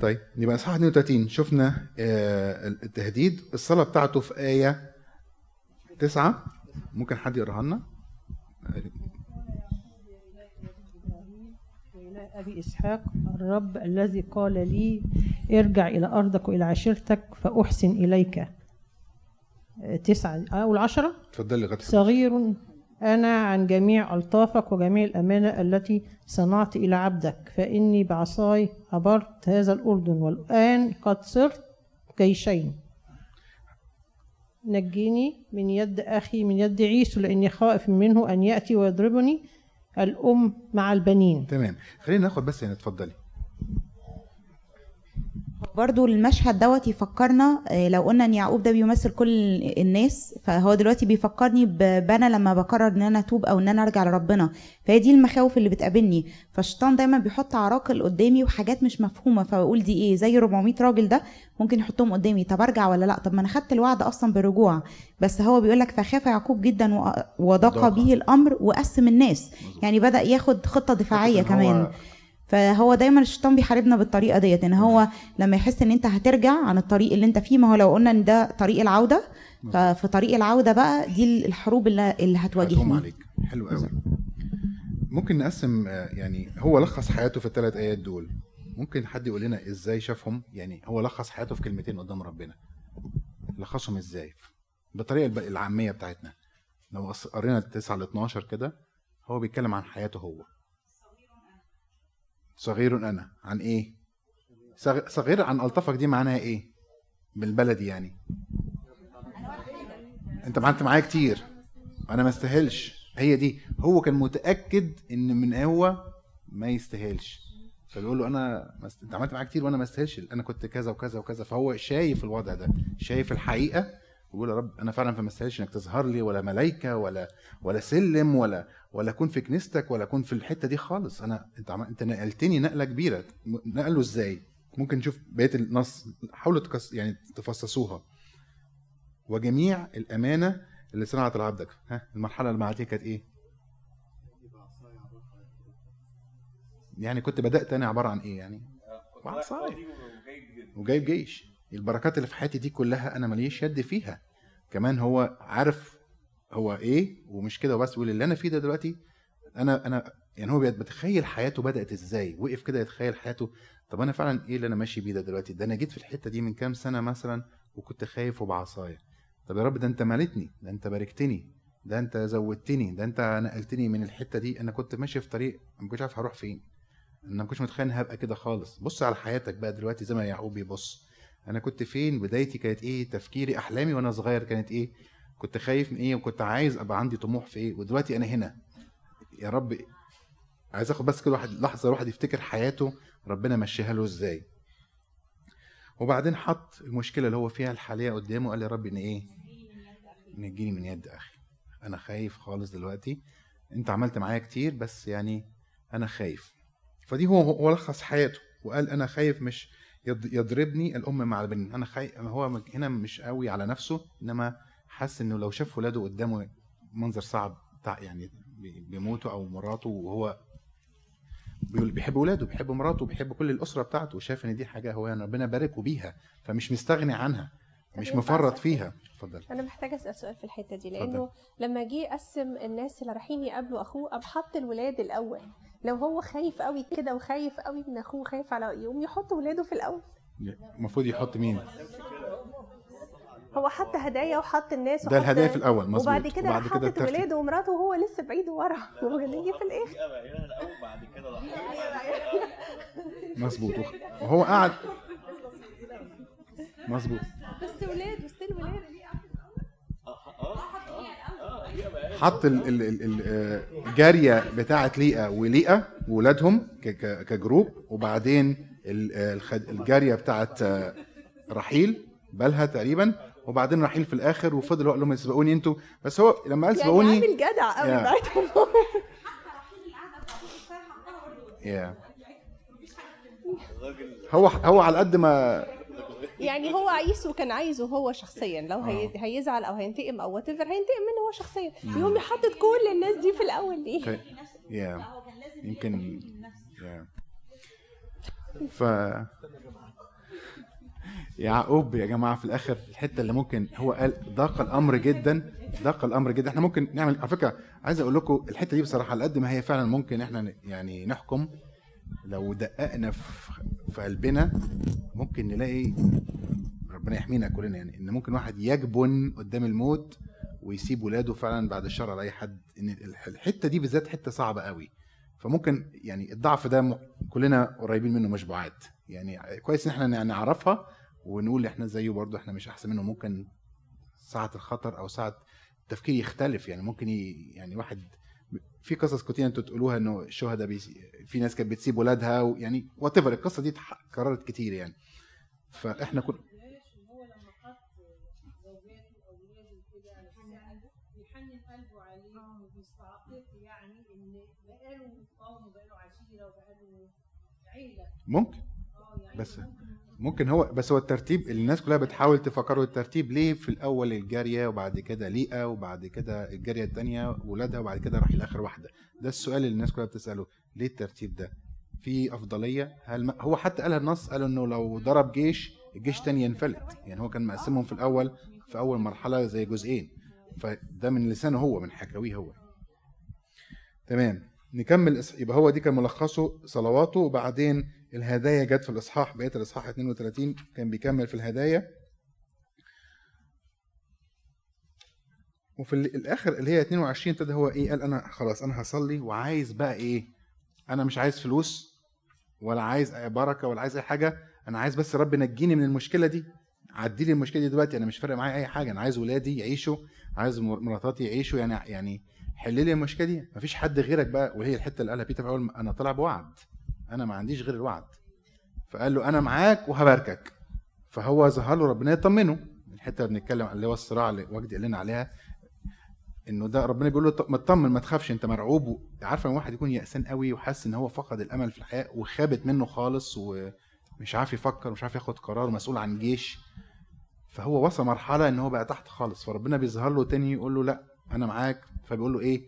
طيب يبقى إصحاح 32 شفنا آه، التهديد. الصلاة بتاعته في آية تسعة. ممكن حد يقراها لنا وإلى أبي إسحاق الرب الذي قال لي ارجع إلى أرضك وإلى عشيرتك فأحسن إليك. آه، تسعة أو العشرة اتفضلي لغايه صغير أنا عن جميع ألطافك وجميع الأمانة التي صنعت إلى عبدك فإني بعصاي عبرت هذا الأردن والآن قد صرت جيشين. نجيني من يد أخي من يد عيسو لأني خائف منه أن يأتي ويضربني. الأم مع البنين. تمام. خلينا ناخد بس يعني اتفضلي. برضو المشهد دوت يفكرنا آه، لو قلنا إن يعقوب ده بيمثل كل الناس فهو دلوقتي بيفكرني بانا لما بقرر إن أنا أتوب أو إن أنا أرجع لربنا. فهي دي المخاوف اللي بتقابلني. فالشيطان دايما بيحط عراقل قدامي وحاجات مش مفهومة فبقول دي إيه؟ زي 400 راجل ده ممكن يحطهم قدامي. طب أرجع ولا لأ؟ طب ما أنا خدت الوعد أصلا بالرجوع. بس هو بيقول لك فخاف يعقوب جدا وضاق ضاق. به الأمر وقسم الناس. يعني بدأ ياخد خطة دفاعية كمان. فهو دايما الشيطان بيحاربنا بالطريقة ديت إن هو لما يحس إن أنت هترجع عن الطريق اللي أنت فيه ما هو لو قلنا إن ده طريق العودة ففي طريق العودة بقى دي الحروب اللي, اللي هتقوم هتواجهني عليك. حلو قوي ممكن نقسم آه، يعني هو لخص حياته في الثلاث آيات دول. ممكن حد يقول لنا إزاي شافهم؟ يعني هو لخص حياته في كلمتين قدام ربنا. لخصهم إزاي؟ بالطريقة العامية بتاعتنا. لو قرينا 9 ل 12 كده هو بيتكلم عن حياته هو. صغير أنا عن إيه؟ صغ- صغير عن ألطفك دي معناها إيه؟ بالبلدي يعني. أنت انت معايا كتير. أنا ما استاهلش. هي دي. هو كان متأكد إن من هو ما يستاهلش. فبيقول له أنا. أنت عملت معايا كتير وأنا ما استاهلش. أنا كنت كذا وكذا وكذا. فهو شايف الوضع ده. شايف الحقيقة ويقول يا رب أنا فعلا ما استاهلش إنك تظهر لي ولا ملائكه ولا ولا سلم ولا ولا أكون في كنيستك ولا أكون في الحتة دي خالص. أنا أنت عم... أنت نقلتني نقلة كبيرة. نقله إزاي؟ ممكن نشوف بقية النص حاولوا تكس... يعني تفصصوها. وجميع الأمانة اللي صنعت لعبدك. ها المرحلة اللي بعديها كانت إيه؟ يعني كنت بدأت أنا عبارة عن إيه يعني؟ بعصايا وجايب جيش. البركات اللي في حياتي دي كلها أنا ماليش يد فيها. كمان هو عارف هو إيه ومش كده وبس يقول اللي أنا فيه ده دلوقتي أنا أنا يعني هو بيت- بتخيل حياته بدأت إزاي؟ وقف كده يتخيل حياته. طب أنا فعلا إيه اللي أنا ماشي بيه ده دلوقتي؟ ده أنا جيت في الحتة دي من كام سنة مثلا وكنت خايف وبعصايا طب يا رب ده أنت مالتني؟ ده أنت باركتني؟ ده أنت زودتني؟ ده أنت نقلتني من الحتة دي؟ أنا كنت ماشي في طريق ما كنتش عارف هروح فين. أنا ما كنتش متخيل هبقى كده خالص. بص على حياتك بقى دلوقتي زي ما يعقوب بيبص. أنا كنت فين؟ بدايتي كانت إيه؟ تفكيري أحلامي وأنا صغير كانت إيه؟ كنت خايف من إيه؟ وكنت عايز أبقى عندي طموح في إيه؟ ودلوقتي أنا هنا. يا رب عايز آخد بس كل واحد لحظة الواحد يفتكر حياته ربنا مشيها له إزاي. وبعدين حط المشكلة اللي هو فيها الحالية قدامه قال يا رب إن إيه؟ نجيني من يد أخي. أنا خايف خالص دلوقتي. أنت عملت معايا كتير بس يعني أنا خايف. فدي هو هو لخص حياته وقال أنا خايف مش يضربني الأم مع البنين أنا خايف هو هنا مش قوي على نفسه إنما حس إنه لو شاف ولاده قدامه منظر صعب يعني بي- بيموتوا أو مراته وهو بيقول بيحب ولاده بيحب مراته بيحب كل الأسرة بتاعته وشايف إن دي حاجة هو يعني ربنا باركه بيها فمش مستغني عنها مش ينفع مفرط؟ فيها. اتفضل. أنا محتاجة أسأل سؤال في الحتة دي لأنه لما جه يقسم الناس اللي رايحين يقابلوا أخوه قام حط الولاد الأول. لو هو خايف قوي كده وخايف قوي من اخوه خايف على يقوم يحط ولاده في الأول. المفروض يحط مين؟ هو حط هدايا وحط الناس ده الهدايا في الأول، مظبوط. وبعد كده وبعد كده الترتيب. ولاده ومراته وهو لسه بعيد ورا. ونيجي في الآخر. بعد كده مظبوط. وهو قاعد. مظبوط. بس ولاد وستيل ولاد حط ال- ال- ال- ال- آه، الجاريه بتاعه ليئة وليئة وولادهم كجروب وبعدين ال- آه، الجارية بتاعه آه، رحيل بالها تقريبا وبعدين رحيل في الآخر وفضل قال لهم سبقوني أنتوا. بس هو لما قال يعني سبقوني عامل جدع قوي يا. هو هو على قد ما يعني هو عيسو كان عايزه هو شخصيا. لو هي... آه. هيزعل أو هينتقم أو وات هينتقم منه هو شخصيا. يقوم يحطط كل الناس دي في الأول. ليه؟ ك- يا يمكن يا ف يعقوب يا جماعة في الآخر الحتة اللي ممكن هو قال ضاق الأمر جدا. ضاق الأمر جدا. إحنا ممكن نعمل على فكرة عايز أقول لكم الحتة دي بصراحة على قد ما هي فعلا ممكن إحنا يعني نحكم. لو دققنا في قلبنا ممكن نلاقي ربنا يحمينا كلنا يعني. إن ممكن واحد يجبن قدام الموت ويسيب ولاده فعلا بعد الشر على أي حد. إن الح- الحتة دي بالذات حتة صعبة قوي فممكن يعني الضعف ده كلنا قريبين منه مش بعاد. يعني كويس إن إحنا نعرفها ونقول إحنا زيه برضه إحنا مش أحسن منه. ممكن ساعة الخطر أو ساعة التفكير يختلف يعني. ممكن. يعني واحد في قصص كتير أنتوا تقولوها إنه الشهداء. في ناس كانت بتسيب ولادها ويعني وات القصة دي اتكررت كتير يعني فإحنا قلبه عليه وبيستعطف يعني ممكن بس ممكن هو بس هو الترتيب الناس كلها بتحاول تفكروا الترتيب ليه في الأول الجارية وبعد كده ليئة وبعد كده الجارية الثانية ولادها وبعد كده راح لآخر واحدة؟ ده السؤال اللي الناس كلها بتسأله. ليه الترتيب ده؟ في أفضلية؟ هل ما هو حتى قالها النص قال إنه لو ضرب جيش الجيش تاني ينفلت. يعني هو كان مقسمهم في الأول في أول مرحلة زي جزئين. فده من لسانه هو من حكاويه هو. تمام. نكمل يبقى هو دي كان ملخصه صلواته وبعدين الهدايا جت في الإصحاح بقيه الإصحاح 32 كان بيكمل في الهدايا. وفي ال- الآخر اللي هي 22 ابتدى هو إيه؟ قال أنا خلاص أنا هصلي وعايز بقى إيه؟ أنا مش عايز فلوس ولا عايز بركة ولا عايز أي حاجة أنا عايز بس رب نجيني من المشكلة دي. عدي لي المشكلة دي دلوقتي أنا مش فارق معايا أي حاجة أنا عايز ولادي يعيشوا عايز مر- مراتاتي يعيشوا يعني يعني حل لي المشكلة دي. مفيش حد غيرك بقى وهي الحتة اللي قالها بيتر أول أنا طالع بوعد. أنا ما عنديش غير الوعد. فقال له أنا معاك وهباركك. فهو ظهر له ربنا يطمنه. الحتة اللي بنتكلم اللي هو الصراع اللي وجدي قال لنا عليها إنه ده ربنا بيقول له "ط- ما تطمن ما تخافش أنت مرعوب. عارفة إن واحد يكون يأسان قوي وحاسس إن هو فقد الأمل في الحياة وخابت منه خالص ومش عارف يفكر مش عارف ياخد قرار مسؤول عن جيش. فهو وصل مرحلة إن هو بقى تحت خالص. فربنا بيظهر له تاني يقول له لا أنا معاك. فبيقول له إيه؟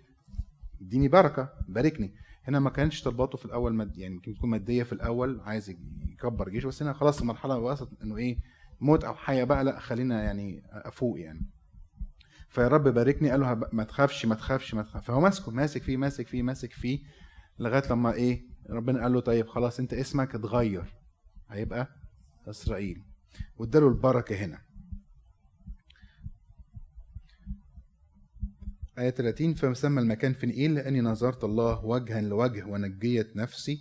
اديني بركة باركني. هنا ما كانش طلباته في الأول مد يعني يمكن تكون مادية في الأول عايز يكبر جيشه بس هنا خلاص المرحلة وصلت إنه إيه موت أو حياة بقى لأ خلينا يعني أفوق يعني. فيا رب باركني قال له ما تخافش ما تخافش ما تخافش. فهو ماسكه ماسك فيه ماسك فيه ماسك فيه لغاية لما إيه ربنا قال له طيب خلاص أنت اسمك اتغير هيبقى إسرائيل. واداله البركة هنا. آية 30 فسمى المكان فنئيل لأني نظرت الله وجها لوجه ونجيت نفسي.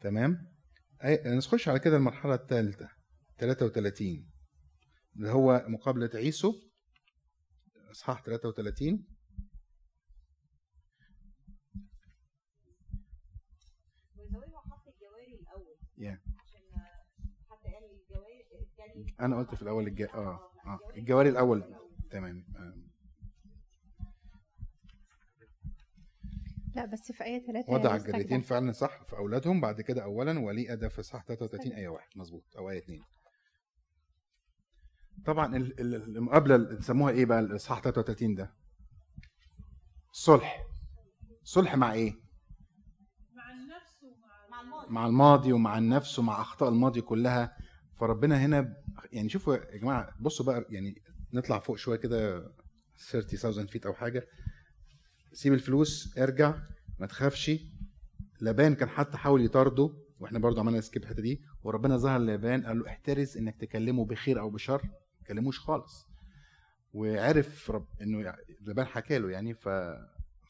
تمام؟ آية- نخش على كده المرحلة الثالثة 33 اللي هو مقابلة عيسو. إصحاح 33 وزوي هو حط الجواري الأول يا عشان حتى قال الجواري أنا قلت في الأول الج... آه آه الجواري الأول. تمام. آه. لا بس في آية 3 وضع الجاريتين فعلا صح في أولادهم بعد كده اولا وليئه ده في صح 33 إيه واحد. مظبوط. أو إيه اتنين. طبعا ال- ال- المقابلة اللي بيسموها إيه بقى؟ الاصحاح 33 ده. صلح. صلح مع إيه؟ مع الماضي. ومع النفس ومع أخطاء الماضي كلها. فربنا هنا يعني شوفوا يا جماعة بصوا بقى يعني نطلع فوق شوية كده 30000 feet أو حاجة. سيب الفلوس ارجع ما تخافش. لبان كان حتى حاول يطارده وإحنا برضو عملنا skip الحتة دي وربنا ظهر لبان قال له احترز إنك تكلمه بخير أو بشر ما تكلموش خالص. وعرف رب إنه لبان حكى له يعني ف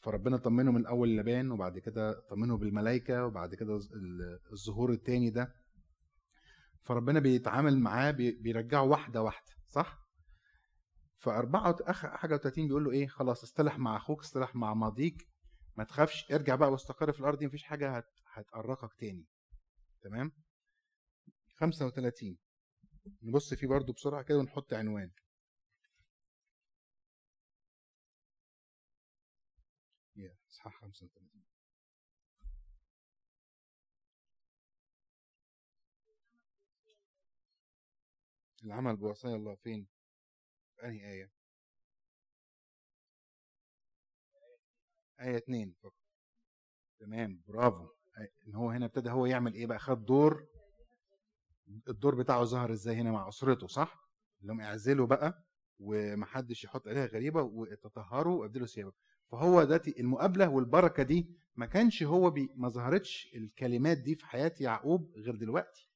فربنا طمنه من الأول لبان وبعد كده طمنه بالملائكة وبعد كده ال- الظهور التاني ده. فربنا بيتعامل معاه بي- بيرجعه واحدة واحدة صح؟ حاجة وتلاتين بيقول له إيه خلاص اصطلح مع أخوك اصطلح مع ماضيك ما تخافش ارجع بقى واستقر في الأرض دي مفيش حاجة هت... هتقرقك تاني. تمام؟ 35 نبص فيه برضو بسرعة كده ونحط عنوان. يا اصحاح 35 العمل بوصايا الله فين؟ في أنهي آية؟ آية 2 فقط تمام برافو. إن هو هنا ابتدى هو يعمل إيه بقى؟ خد دور. الدور بتاعه ظهر إزاي هنا مع أسرته صح؟ اللي هم اعزلوا بقى ومحدش يحط عليها غريبة وتطهروا وأبدلوا ثيابه. فهو دلوقتي المقابلة والبركة دي ما كانش هو بي ما ظهرتش الكلمات دي في حياة يعقوب غير دلوقتي.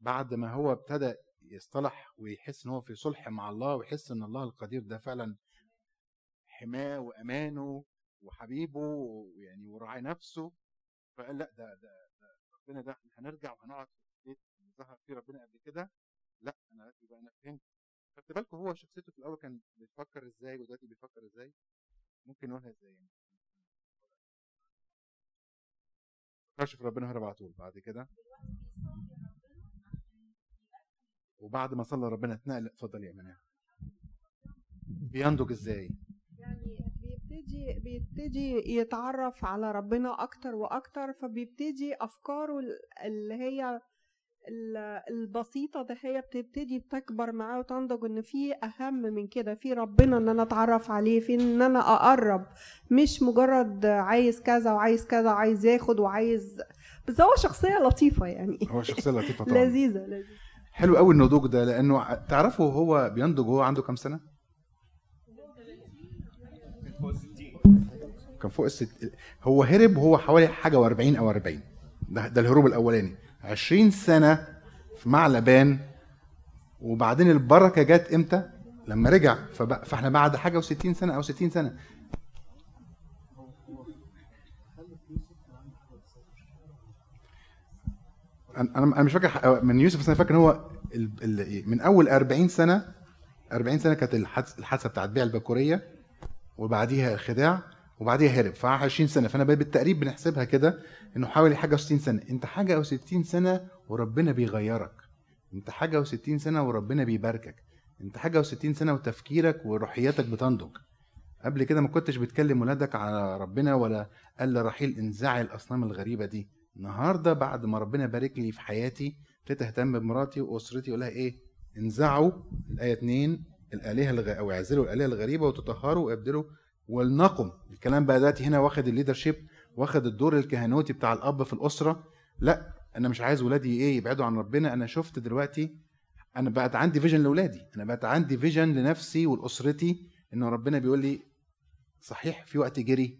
بعد ما هو ابتدى يصطلح ويحس إن هو في صلح مع الله ويحس إن الله القدير ده فعلا حماه وأمانه وحبيبه ويعني وراعي نفسه. فقال لا ده ده, ده ربنا ده إحنا هنرجع وهنقعد في البيت اللي ظهر فيه ربنا قبل كده. لا أنا دلوقتي بقى أنا فهمت. خدت بالكم هو شخصيته في الأول كان بيفكر إزاي ودلوقتي بيفكر إزاي؟ ممكن نقولها إزاي يعني؟ فكرش في ربنا هرب على طول بعد كده؟ وبعد ما صلى ربنا اتنقل اتفضل يا منى بينضج إزاي؟ يعني بيبتدي بيبتدي يتعرف على ربنا أكتر وأكتر فبيبتدي أفكاره ال- اللي هي ال- البسيطة ده هي بتبتدي تكبر معاه وتنضج إن في أهم من كده في ربنا إن أنا أتعرف عليه في إن أنا أقرب. مش مجرد عايز كذا وعايز كذا وعايز ياخد وعايز. بس هو شخصية لطيفة يعني. هو شخصية لطيفة طبعا. لذيذة لذيذة. حلو قوي النضوج ده لأنه تعرفوا هو بينضج وهو عنده كام سنة؟ كان فوق الست هو هرب وهو حوالي حاجة و40 أو 40 ده, ده الهروب الأولاني. 20 سنة في مع لبان وبعدين البركة جت إمتى؟ لما رجع فإحنا بعد حاجة و60 سنة أو 60 سنة. أنا أنا مش فاكر من يوسف بس أنا فاكر إن هو من أول 40 سنة 40 سنة كانت الحادثه بتاعت بيع البكورية وبعديها الخداع وبعديها هرب ف 20 سنة. فأنا بالتقريب بنحسبها كده إنه حوالي حاجة و60 سنة. أنت حاجة و60 سنة وربنا بيغيرك. أنت حاجة و60 سنة وربنا بيباركك. أنت حاجة و60 سنة وتفكيرك وروحياتك بتنضج. قبل كده ما كنتش بتكلم ولادك على ربنا ولا قال لرحيل انزعي الأصنام الغريبة دي. النهارده بعد ما ربنا بارك لي في حياتي ابتديت اهتم بمراتي وأسرتي أقول لها إيه؟ انزعوا الآية 2 الآلهة الغ... أو اعزلوا الآلهة الغريبة وتطهروا وابدلوا ولنقم. الكلام بقى دلوقتي هنا واخد الليدرشيب واخد الدور الكهنوتي بتاع الأب في الأسرة. لأ أنا مش عايز ولادي إيه؟ يبعدوا عن ربنا. أنا شفت دلوقتي أنا بقت عندي vision لاولادي أنا بقت عندي vision لنفسي ولأسرتي إن ربنا بيقول لي صحيح في وقت جري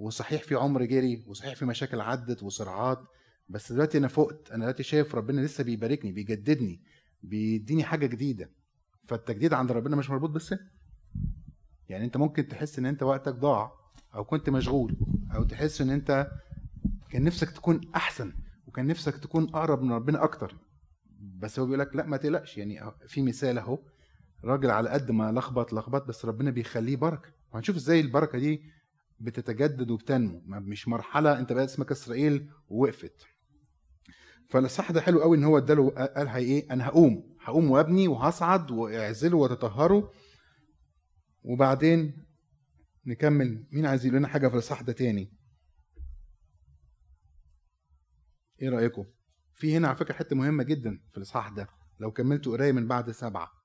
وصحيح في عمر جري وصحيح في مشاكل عدت وصراعات بس دلوقتي أنا فقت أنا دلوقتي شايف ربنا لسه بيباركني بيجددني بيديني حاجة جديدة. فالتجديد عند ربنا مش مربوط بالسن. يعني أنت ممكن تحس إن أنت وقتك ضاع أو كنت مشغول أو تحس إن أنت كان نفسك تكون أحسن وكان نفسك تكون أقرب من ربنا أكتر. بس هو بيقول لك لا ما تقلقش. يعني في مثال أهو راجل على قد ما لخبط لخبط بس ربنا بيخليه بركة. وهنشوف إزاي البركة دي بتتجدد وبتنمو. مش مرحلة انت بقى اسمك إسرائيل ووقفت فالصح ده حلو قوي إن هو اداله قال هي إيه؟ أنا هقوم. هقوم وأبني وهصعد وأعزله وأتطهره. وبعدين نكمل. مين عايز يقول لنا حاجة في الصح ده تاني؟ إيه رأيكم؟ في هنا على فكرة حتة مهمة جدا في الاصحاح ده. لو كملتوا قرايه من بعد سبعة.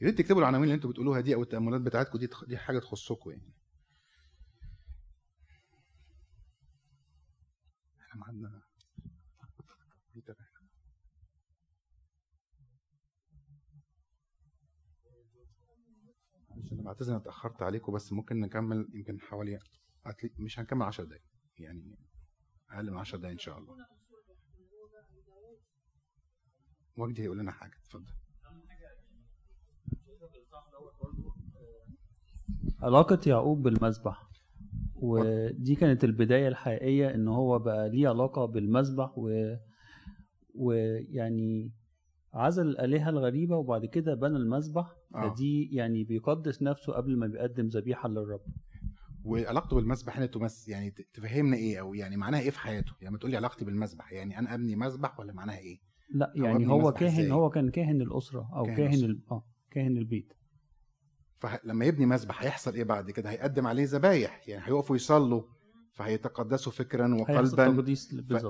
يا ريت تكتبوا العناوين اللي أنتوا بتقولوها دي أو التأملات بتاعتكم دي دي حاجة تخصكم يعني. إحنا معانا عشان بعتذر أنا اتأخرت عليكم بس ممكن نكمل يمكن حوالي مش هنكمل 10 دقايق يعني أقل من 10 دقايق إن شاء الله. وجدي هيقول لنا حاجة اتفضل. علاقة يعقوب بالمذبح ودي كانت البداية الحقيقية إن هو بقى ليه علاقة بالمذبح و... ويعني عزل الآلهة الغريبة وبعد كده بنى المذبح آه. فدي يعني بيقدس نفسه قبل ما بيقدم ذبيحة للرب وعلاقته بالمسبح هنا تمس يعني تفهمنا إيه أو يعني معناها إيه في حياته يعني ما تقول لي علاقتي بالمسبح يعني أنا أبني مسبح ولا معناها إيه لا يعني هو كاهن؟ هو كان كاهن الأسرة أو كاهن كاهن. ال... آه كاهن البيت فلما يبني مسبح هيحصل إيه بعد كده؟ هيقدم عليه ذبايح يعني هيقفوا يصلوا فهيتقدسوا فكرا وقلبا.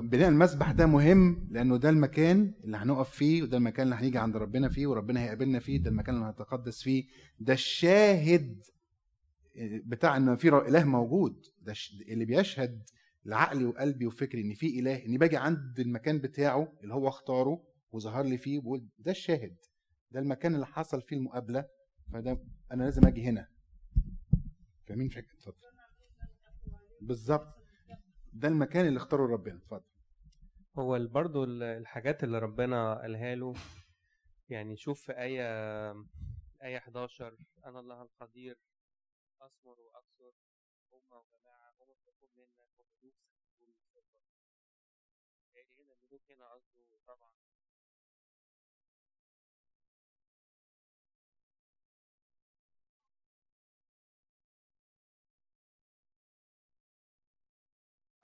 بناء المسبح ده مهم لأنه ده المكان اللي هنقف فيه وده المكان اللي هنيجي عند ربنا فيه وربنا هيقابلنا فيه ده المكان اللي هنتقدس فيه. ده الشاهد بتاع إن في إله موجود. ده اللي بيشهد لعقلي وقلبي وفكري إن في إله إني باجي عند المكان بتاعه اللي هو اختاره وظهر لي فيه بقول ده الشاهد. ده المكان اللي حصل فيه المقابلة. فده أنا لازم أجي هنا. فاهمين فكره اتفضل. بالظبط. ده المكان اللي اختاره ربنا. اتفضل. هو برضو ال- الحاجات اللي ربنا قالها له يعني شوف في آية آية 11 أنا الله القدير أثمر وأكثر أمة وجماعة هم منك وملوك الفضة يعني هنا الملوك هنا قصده طبعا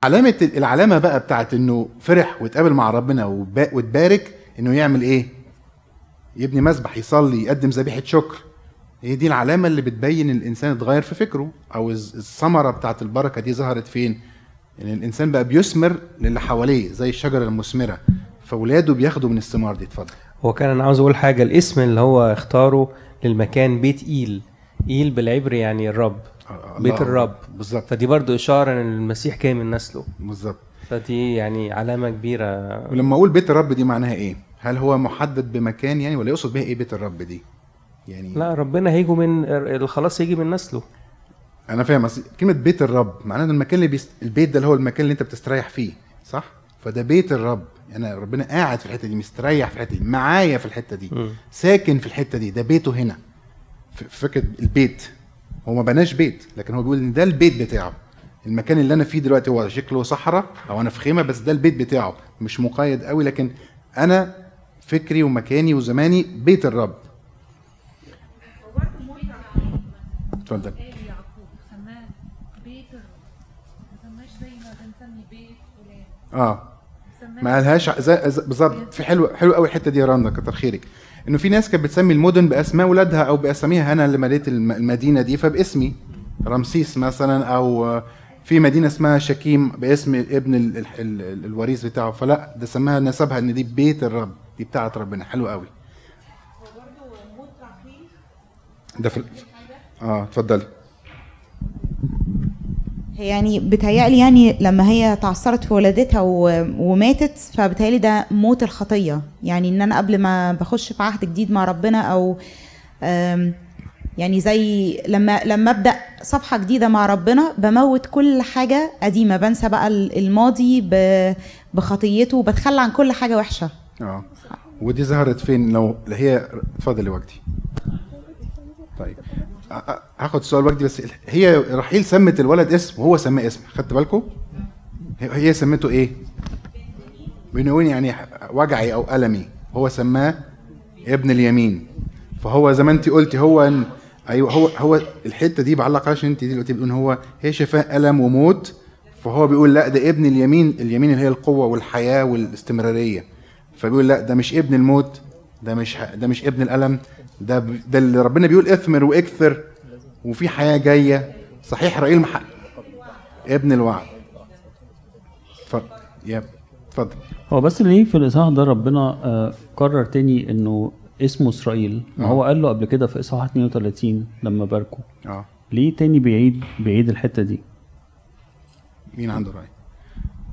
علامة العلامة بقى بتاعت إنه فرح واتقابل مع ربنا واتبارك إنه يعمل إيه؟ يبني مسبح يصلي يقدم ذبيحة شكر. هي دي العلامة اللي بتبين الإنسان اتغير في فكره الز- الثمرة بتاعت البركة دي ظهرت فين؟ ان الإنسان بقى بيثمر للي حواليه زي الشجرة المثمرة فولاده بياخدوا من الثمار دي. اتفضل. هو كان أنا عاوز أقول حاجة الاسم اللي هو اختاره للمكان بيت إيل. إيل بالعبري يعني الرب. بيت. الرب. بالظبط فدي برضو إشارة إن المسيح جاي من نسله. بالظبط فدي يعني علامة كبيرة. ولما أقول بيت الرب دي معناها إيه؟ هل هو محدد بمكان يعني ولا يقصد بيها إيه بيت الرب دي؟ يعني لا ربنا هيجوا من الخلاص هيجي من نسله. أنا فاهم كلمة بيت الرب معناه إن المكان اللي بيست... البيت ده اللي هو المكان اللي أنت بتستريح فيه صح؟ فده بيت الرب. يعني ربنا قاعد في الحتة دي مستريح في الحتة دي معايا في الحتة دي مم. ساكن في الحتة دي ده بيته هنا. فكرة البيت. هو ما بناش بيت لكن هو بيقول إن ده البيت بتاعه. المكان اللي أنا فيه دلوقتي هو شكله صحراء أو أنا في خيمة بس ده البيت بتاعه. مش مقيد قوي لكن أنا فكري ومكاني وزماني بيت الرب. اتفضل. آه. ما قالهاش بالظبط. في حلو حلو قوي الحتة دي يا رندا كتر خيرك. إنه في ناس كانت بتسمي المدن بأسماء ولادها أو بأساميها أنا اللي مليت الم- المدينة دي فباسمي. رمسيس مثلا أو في مدينة اسمها شكيم باسم ابن ال ال ال الوريث بتاعه. فلا ده سماها نسبها إن دي بيت الرب دي بتاعت ربنا. حلو قوي. ده في آه اتفضلي هي يعني بتهيألي يعني لما هي تعثرت في ولادتها وماتت فبتهيألي ده موت الخطية. يعني إن أنا قبل ما بخش في عهد جديد مع ربنا آم، يعني زي لما لما أبدأ صفحة جديدة مع ربنا بموت كل حاجة قديمة. بنسى بقى ال- الماضي بخطيته وبتخلى عن كل حاجة وحشة. آه. ودي ظهرت فين؟ لو هي اتفضلي وجدي طيب. هاخد سؤال وجدي بس هي رحيل سمت الولد اسم وهو سماه اسم خدت بالكم؟ هي- سمته إيه؟ بنقول يعني وجعي أو ألمي؟ هو سماه ابن اليمين. فهو زي ما انت قلتي هو أيوه هو هو الحتة دي بعلق عشان انت دلوقتي بتقول إن هو هي شفاه ألم وموت فهو بيقول لا ده ابن اليمين اليمين اللي هي القوة والحياة والاستمرارية. فبيقول لا ده مش ابن الموت ده مش ده مش ابن الألم ده ب- ده اللي ربنا بيقول اثمر وأكثر وفي حياة جاية. صحيح رائيل مح... ابن الوعد. ف... يب اتفضل. هو بس ليه في الإصحاح ده ربنا آه، قرر تاني إنه اسمه إسرائيل. ما آه. هو قال له قبل كده في إصحاح 32 لما باركه آه. ليه تاني بيعيد بيعيد الحتة دي؟ مين عنده رأي؟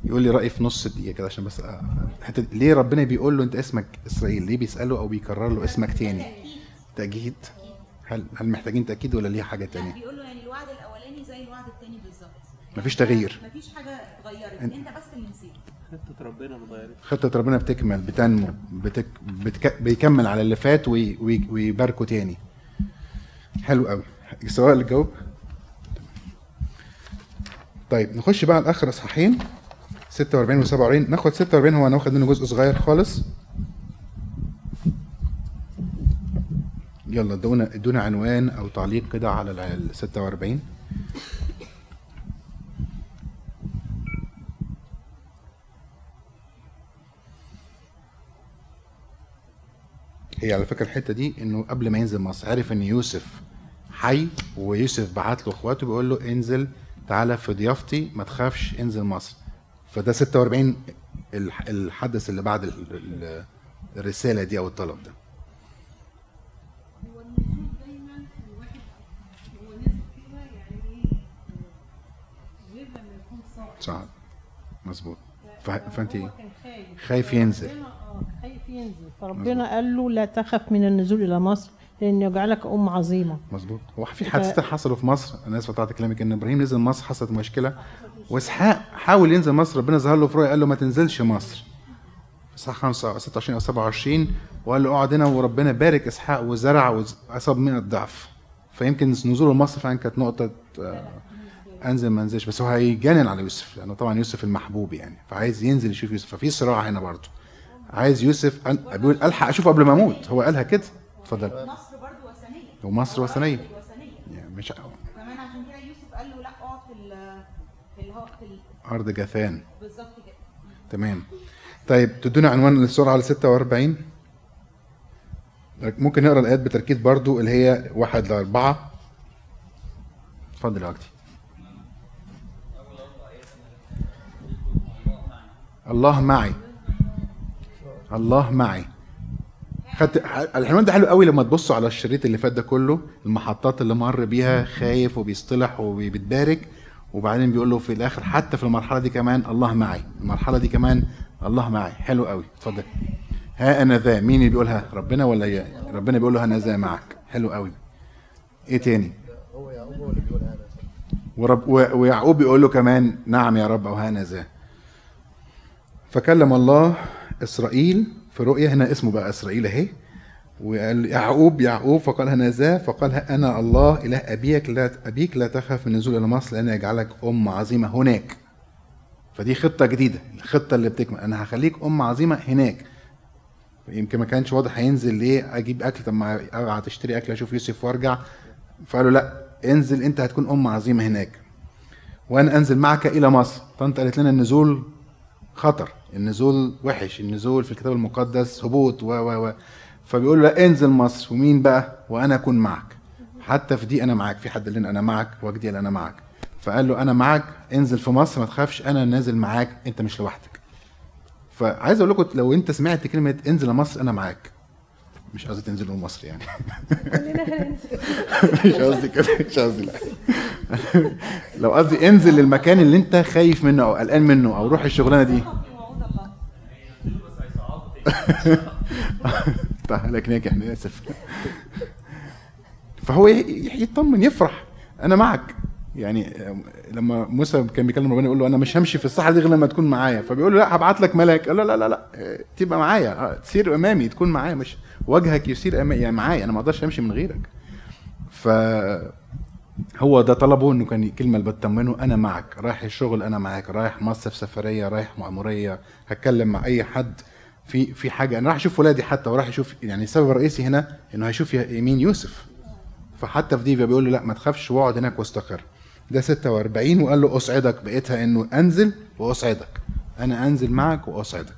يقول لي رأي في نص دقيقة كده عشان بس أ- حتة ليه ربنا بيقول له أنت اسمك إسرائيل؟ ليه بيسأله أو بيكرر له اسمك تاني؟ تاكيد هل هل محتاجين تأكيد ولا ليه حاجة تانية؟ بيقول له يعني الوعد الأولاني زي الوعد الثاني بالظبط. مفيش تغيير. مفيش حاجة اتغيرت أنت بس اللي نسيت. خطة ربنا ما اتغيرتش خطة ربنا بتكمل بتنمو بتك... بتك... بيكمل على اللي فات وي... وي... ويباركه تاني. حلو قوي سواء اللي جاوب طيب نخش بقى على اخر اصحاحين 46 و 47 ناخد 46 هو هناخد منه جزء صغير خالص. يلا ادونا ادونا عنوان أو تعليق كده على ال 46 هي على فكرة الحتة دي إنه قبل ما ينزل مصر عرف إن يوسف حي ويوسف بعت له إخواته بيقول له انزل تعالى في ضيافتي ما تخافش انزل مصر. فده 46 الح- الحدث اللي بعد ال- ال- الرسالة دي أو الطلب ده. صعب. مظبوط. ف- فانت كان خايف. خايف ينزل. آه خايف ينزل. فربنا قال له لا تخف من النزول إلى مصر لأن يجعلك ام عظيمة. مظبوط. هو في حادثتين حصلوا في مصر. أنا آسف قطعت كلامك إن إبراهيم نزل مصر حصلت مشكلة. وإسحاق حاول ينزل مصر ربنا ظهر له في رؤيا قال له ما تنزلش مصر. صح 5 26 أو 27 وقال له اقعد هنا وربنا بارك إسحاق وزرع وأصاب من الضعف. فيمكن نزوله لمصر فعلا كانت نقطة آه، أنزل ما أنزلش. بس هو هيجنن على يوسف لأنه طبعا يوسف المحبوب يعني. فعايز ينزل يشوف يوسف. ففي صراع هنا برضه. عايز يوسف بيقول ألحق أشوفه قبل ما أموت. هو قالها كده؟ اتفضل. مصر برضو وثنية. ومصر وثنية. يعني مش وكمان عشان كده يوسف قال له لا اقعد في في الهو في ال- أرض جثان. بالظبط كده. تمام. طيب تدونا عنوان السرعة ل 46 ممكن نقرأ الآيات بتركيز برضو اللي هي واحد لأربعة. اتفضل يا وقتي. الله معي. الله معي. خدت العنوان ده حلو قوي لما تبصوا على الشريط اللي فات ده كله المحطات اللي مر بيها خايف وبيصطلح وبيتبارك وبعدين بيقول له في الآخر حتى في المرحلة دي كمان الله معي. المرحلة دي كمان الله معي. حلو قوي. اتفضل. ها أنا ذا. مين اللي بيقولها ربنا ولا يا ربنا بيقول له أنا ذا معك. حلو قوي. إيه تاني؟ هو يعقوب هو اللي بيقول هذا ورب ويعقوب بيقول له كمان نعم يا رب أو هانذا فكلم الله إسرائيل في رؤيا هنا اسمه بقى إسرائيل أهي. وقال يعقوب يعقوب فقال هنذا فقال ها أنا الله إله أبيك لا أبيك لا تخف من النزول إلى مصر لأن يجعلك ام عظيمة هناك. فدي خطة جديدة الخطة اللي بتكمل. أنا هخليك أم عظيمة هناك. يمكن ما كانش واضح هينزل ليه أجيب أكل. طب ما اقعد اشتري أكل أشوف يوسف وأرجع. فقالوا لا انزل أنت هتكون أم عظيمة هناك. وأنا أنزل معك إلى مصر. طنط قالت لنا النزول خطر النزول وحش النزول في الكتاب المقدس هبوط و و و. فبيقول لا انزل مصر. ومين بقى؟ وأنا أكون معك. حتى في دي أنا معاك في حد قال لنا أنا معك قال أنا معك. فقال له أنا معك انزل في مصر. ما تخافش. أنا نازل معاك. أنت مش لوحدك. فعايز أقول لكم لو أنت سمعت كلمة انزل مصر أنا معاك. مش قصدي تنزلوا مصر يعني. مش قصدي كده. مش قصدي لا. لو قصدي انزل للمكان اللي أنت خايف منه أو قلقان منه أو روح الشغلانة دي. طيب لك ناجح أنا آسف. فهو يطمن يفرح. أنا معك. يعني لما موسى كان بيكلم ربنا يقول له أنا مش همشي في الصحراء دي غير لما تكون معايا. فبيقول له لا هبعت لك ملاك قال له لا لا لا لا تبقى معايا. آه، تسير أمامي تكون معايا. مش وجهك يسير أمامي يعني معايا. أنا ما أقدرش أمشي من غيرك. ف هو ده طلبه إنه كان كلمة اللي بتطمنه أنا معك. رايح الشغل أنا معاك. رايح مصر في سفرية رايح مأمورية. هتكلم مع أي حد. في في حاجة. أنا راح أشوف ولادي حتى وراح أشوف يعني السبب الرئيسي هنا إنه هيشوف يمين يوسف. فحتى في دي بيقول له لا ما تخافش واقعد هناك واستقر. ده 46 وقال له أصعدك. بقيتها إنه أنزل وأصعدك. أنا أنزل معك وأصعدك.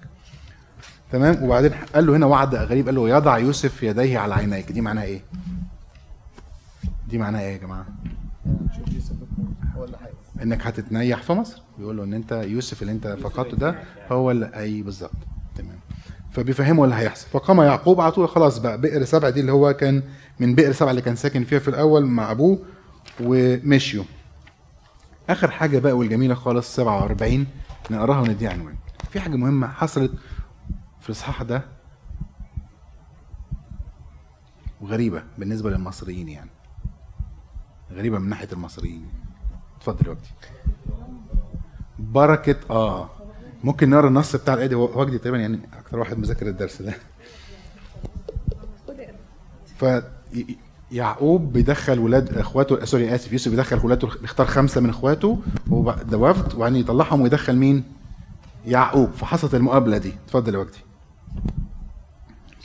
تمام؟ وبعدين قال له هنا وعد غريب. قال له يضع يوسف يديه على عينيك. دي معناها إيه؟ دي معناها إيه يا جماعة؟ إنك هتتنيح في مصر. بيقول له إن أنت يوسف اللي أنت فقدته ده هو اللي أي بالظبط. تمام. فبيفهمه اللي هيحصل. فقام يعقوب على طول. خلاص بقى بئر سبع دي اللي هو كان من بئر سبع اللي كان ساكن فيها في الأول مع أبوه ومشيوا. آخر حاجة بقى والجميلة خالص 47 نقراها ونديها عنوان. في حاجة مهمة حصلت في الإصحاح ده وغريبة بالنسبة للمصريين يعني. غريبة من ناحية المصريين. اتفضل يا وجدي. بركة آه. ممكن نقرأ النص بتاع الآية وجدي تقريبا يعني أكتر واحد مذاكر الدرس ده. ف يعقوب بيدخل ولاد اخواته سوري آسف يوسف بيدخل ولاده بيختار خمسة من اخواته وب- ده وفد وبعدين يطلعهم ويدخل مين؟ يعقوب. فحصلت المقابلة دي. اتفضل يا وجدي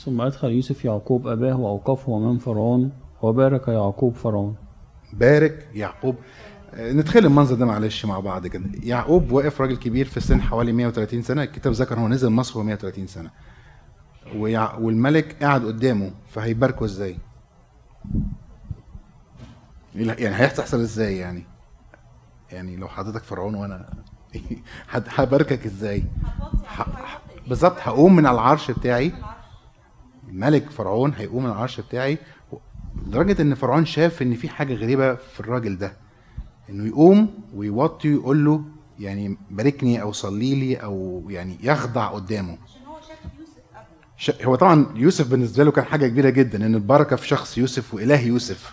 ثم أدخل يوسف يعقوب أباه وأوقفه أمام فرعون وبارك يعقوب فرعون. بارك يعقوب. آه، نتخيل المنظر ده معلش مع بعض كده. يعقوب واقف راجل كبير في السن حوالي 130 سنة الكتاب ذكر هو نزل مصر وهو 130 سنة. ويع... والملك قاعد قدامه فهيباركه إزاي؟ يعني هيحصل إزاي يعني؟ يعني لو حضرتك فرعون وأنا هباركك إزاي؟ بالظبط هقوم من على العرش بتاعي. الملك فرعون هيقوم من العرش بتاعي. لدرجة إن فرعون شاف إن في حاجة غريبة في الراجل ده. إنه يقوم ويوطي ويقول له يعني باركني أو صلي لي أو يعني يخضع قدامه. ش- هو طبعا يوسف بالنسبة له كان حاجة كبيرة جدا إن البركة في شخص يوسف وإله يوسف.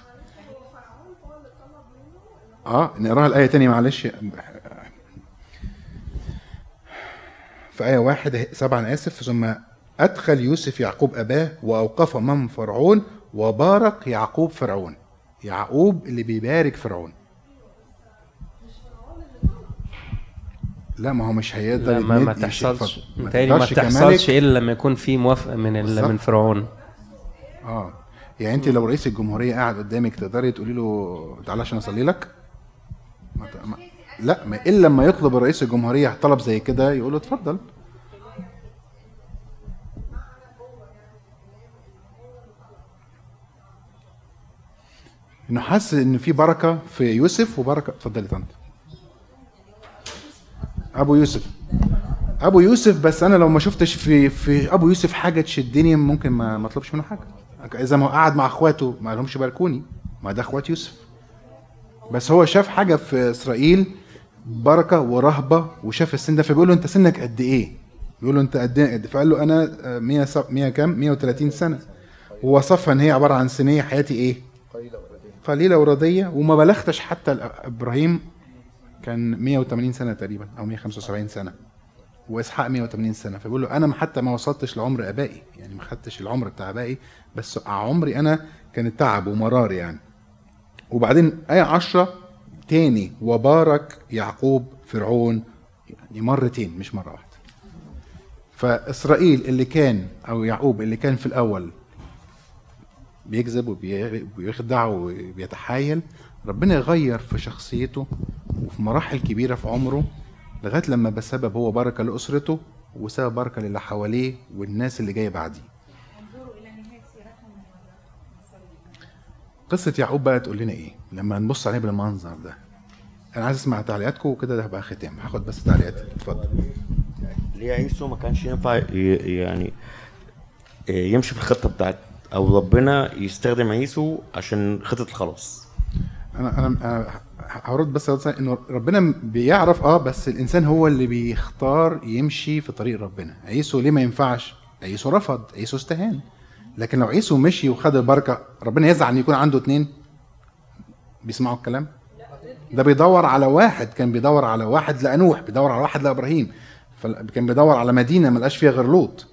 آه نقراها الايه تاني معلش. في آية واحد سبعة أنا آسف. ثم أدخل يوسف يعقوب أباه وأوقف أمام فرعون وبارك يعقوب فرعون. يعقوب اللي بيبارك فرعون. لا ما هو مش هيقدر لا ما, ما تحصلش. متهيألي ما تحصلش إلا لما يكون في موافقة من. من فرعون. آه. يعني أنت لو رئيس الجمهورية قاعد قدامك تقدري تقولي له تعالى عشان أصلي لك ما ت- ما لا ما إلا لما يطلب رئيس الجمهورية طلب زي كده يقول له اتفضل إنه حس ان في بركة في يوسف وبركة. اتفضلي طنط. أبو يوسف أبو يوسف بس أنا لو ما شفتش في في أبو يوسف حاجة تشدني ممكن ما ما أطلبش منه حاجة إذا ما هو قعد مع أخواته ما لهمش باركوني ما ده أخوات يوسف بس هو شاف حاجة في إسرائيل بركة ورهبة وشاف السن ده فبيقول له أنت سنك قد إيه؟ بيقول له أنت قد إيه؟ فقال له أنا آه، 100 سب- 100 كام؟ 130 سنة ووصفها ان هي عبارة عن سنية حياتي إيه؟ قليلة وردية وما بلغتش حتى إبراهيم كان 180 سنة تقريبا أو 175 سنة. وإسحاق 180 سنة. فبيقول له أنا حتى ما وصلتش لعمر أبائي. يعني ما خدتش العمر بتاع أبائي بس عمري أنا كان تعب ومرار يعني. وبعدين آية عشرة تاني وبارك يعقوب فرعون يعني مرتين مش مرة واحدة. فإسرائيل اللي كان أو يعقوب اللي كان في الأول بيكذب وبي- وبيخدع وبيتحايل ربنا يغير في شخصيته وفي مراحل كبيرة في عمره لغاية لما بسبب هو بركة لأسرته وسبب بركة للي حواليه والناس اللي جاية بعديه. قصة يعقوب بقى تقول لنا إيه؟ لما نبص عليه بالمنظر ده. أنا عايز أسمع تعليقاتكم وكده ده هبقى ختام. هاخد بس تعليقات. اتفضل. ليه عيسو ما كانش ينفع يعني يمشي في الخطة بتاعت أو ربنا يستخدم عيسو عشان خطة الخلاص؟ أنا أنا هرد بس إنه ربنا بيعرف آه بس الإنسان هو اللي بيختار يمشي في طريق ربنا. عيسو ليه ما ينفعش؟ عيسو رفض عيسو استهان. لكن لو عيسو مشي وخد البركة ربنا يزعل إن يكون عنده اتنين؟ بيسمعوا الكلام؟ ده بيدور على واحد كان بيدور على واحد لأنوح بيدور على واحد لإبراهيم. فكان بيدور على مدينة ما لقاش فيها غير لوط.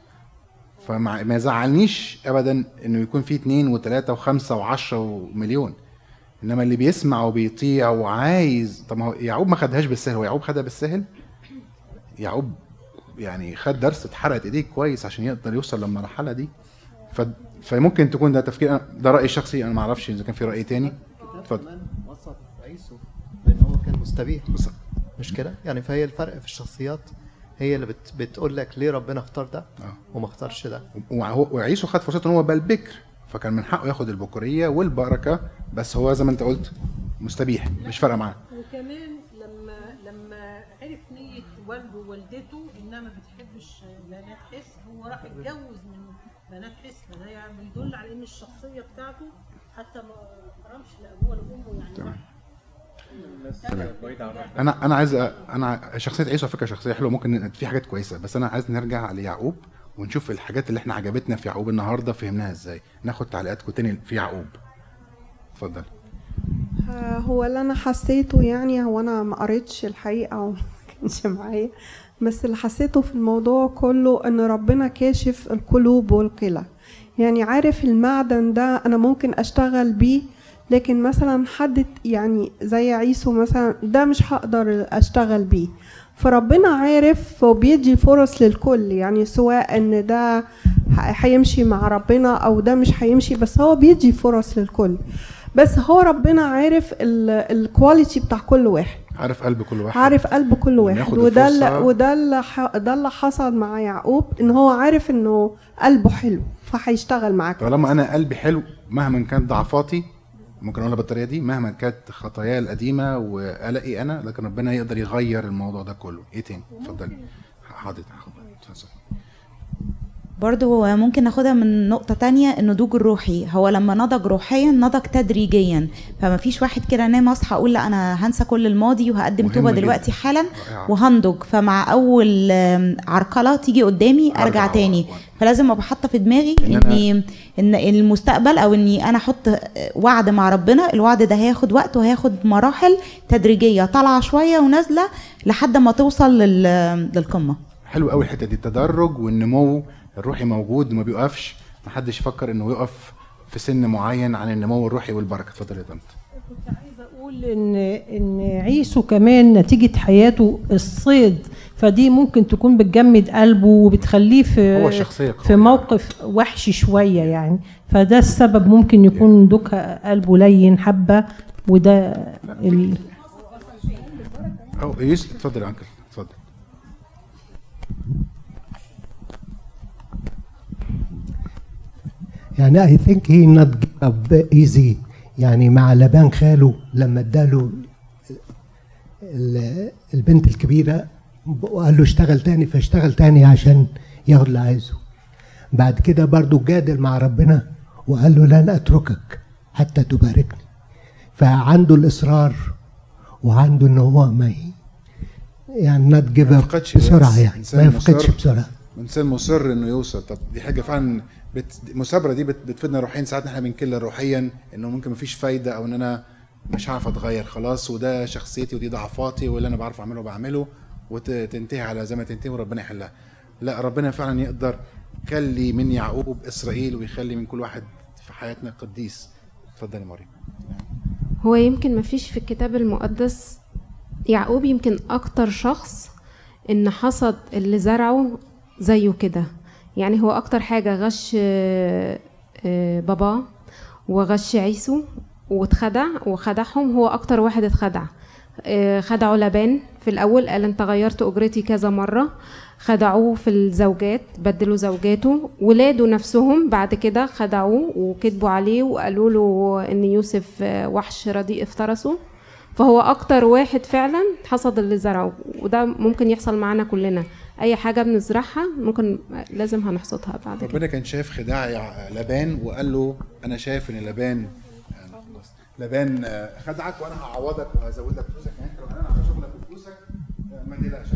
فما ما يزعلنيش ابدا إنه يكون في اتنين وتلاتة وخمسة وعشرة ومليون. إنما اللي بيسمع وبيطيع وعايز طب ما هو يعقوب ما خدهاش بالسهل هو يعقوب خدها بالسهل؟ يعقوب يعني خد درس اتحرقت إيديه كويس عشان يقدر يوصل للمرحلة دي. ف... فممكن تكون ده تفكير ده رايي الشخصي أنا ما أعرفش إذا كان في رأي تاني. اتفضل وصف عيسو لأن هو كان مستبيح. مش كده؟ يعني فهي الفرق في الشخصيات هي اللي بت بتقول لك ليه ربنا اختار ده وما اختارش ده. وعيسو خد فرصته إن هو بقى البكر فكان من حقه ياخد البكورية والبركة بس هو زي ما انت قلت مستبيح مش فارقة معاه. وكمان لما لما عرف نية والده ووالدته إنها ما بتحبش بنات حس هو راح اتجوز من بنات حس فده يعني بيدل على إن الشخصية بتاعته حتى ما حرمش لأبوه ولا أمه يعني. تمام. أنا أنا عايز أنا شخصية عيسو على فكرة شخصية حلوة ممكن في حاجات كويسة بس أنا عايز نرجع ليعقوب. ونشوف الحاجات اللي إحنا عجبتنا في يعقوب النهارده فهمناها إزاي. ناخد تعليقاتكم تاني في يعقوب. اتفضل. آه، هو اللي أنا حسيته يعني هو أنا ما قريتش الحقيقة وما كانش معايا. بس اللي حسيته في الموضوع كله إن ربنا كاشف القلوب والقلة. يعني عارف المعدن ده أنا ممكن أشتغل بيه لكن مثلا حد يعني زي عيسو مثلا ده مش هقدر أشتغل بيه. فربنا عارف وبيدي فرص للكل. يعني سواء إن ده هيمشي مع ربنا أو ده مش هيمشي بس هو بيدي فرص للكل. بس هو ربنا عارف الكواليتي بتاع كل واحد. عارف قلب كل واحد. عارف قلب كل واحد. وده اللي. وده اللي ده اللي حصل مع يعقوب إن هو عارف إنه قلبه حلو فهيشتغل معاك. طالما أنا قلبي حلو مهما كانت ضعفاتي ممكن اقولها بالطريقة دي مهما كانت خطاياي القديمة وقلقي أنا لكن ربنا يقدر يغير الموضوع ده كله. إيه تاني؟ اتفضلي. حاضر. اتفضل. برضو ممكن ناخدها من نقطة تانية النضوج الروحي هو لما نضج روحيا نضج تدريجيا. فما فيش واحد كده نام أصحى أقول لا أنا هنسى كل الماضي وهقدم توبة. دلوقتي حالا رائعة. وهنضج. فمع أول عرقلة تيجي قدامي أرجع تاني. فلازم أبقى حاطة في دماغي إن إني إن المستقبل أو إني أنا أحط وعد مع ربنا. الوعد ده هياخد وقت وهياخد مراحل تدريجية طالعة شوية ونازلة لحد ما توصل لل- للقمة. حلو قوي الحتة دي التدرج والنمو الروحي موجود ما بيقفش ما حدش يفكر إنه يقف في سن معين عن النمو الروحي والبركة. اتفضل يا طنط. أقول ان إن عيسو كمان نتيجة حياته الصيد فدي ممكن تكون بتجمد قلبه وبتخليه في هو شخصية في موقف وحشي شوية يعني. فده السبب ممكن يكون دوكا قلبه لين حبة وده ال... أو يوسف اتفضل يا انكل اتفضل. يعني I think he not give up easy. يعني مع لبان خاله لما اداله ال- البنت الكبيرة وقال له اشتغل تاني فاشتغل تاني عشان ياخد اللي عايزه. بعد كده برضو جادل مع ربنا وقال له لن أتركك حتى تباركني. فعنده الإصرار وعنده إن هو ما يعني ما up يفقدش بسرعة يعني ما يفقدش بسرعة. إنسان مصر إنه يوصل. طب دي حاجة فعلا بت... المثابرة دي بت... بتفيدنا روحيا ساعات إحنا بنكل روحيا إنه ممكن مفيش فايدة أو إن أنا مش هعرف أتغير خلاص وده شخصيتي ودي ضعفاتي واللي أنا بعرف أعمله بعمله وتنتهي على زي ما تنتهي وربنا يحلها. لا ربنا فعلا يقدر يخلي من يعقوب إسرائيل ويخلي من كل واحد في حياتنا قديس اتفضلي مريم. هو يمكن مفيش في الكتاب المقدس يعقوب يمكن أكتر شخص إن حصد اللي زرعه زيه كده. يعني هو أكتر حاجة غش آه، آه، باباه وغش عيسو واتخدع وخدعهم. هو أكتر واحد اتخدع. آه، خدعوا لبان في الأول قال أنت غيرت أجرتي كذا مرة. خدعوه في الزوجات بدلوا زوجاته. ولاده نفسهم بعد كده خدعوه وكذبوا عليه وقالوا له إن يوسف وحش رديء افترسه. فهو أكتر واحد فعلا حصد اللي زرعه وده ممكن يحصل معانا كلنا. أي حاجة بنزرعها ممكن لازم هنحصدها بعد كده. ربنا كان شايف خداع لبان وقال له أنا شايف إن لبان لبان خدعك وأنا هعوضك وهزود لك فلوسك. يعني أنت لو أنا على شغلك وفلوسك ما تقلقش.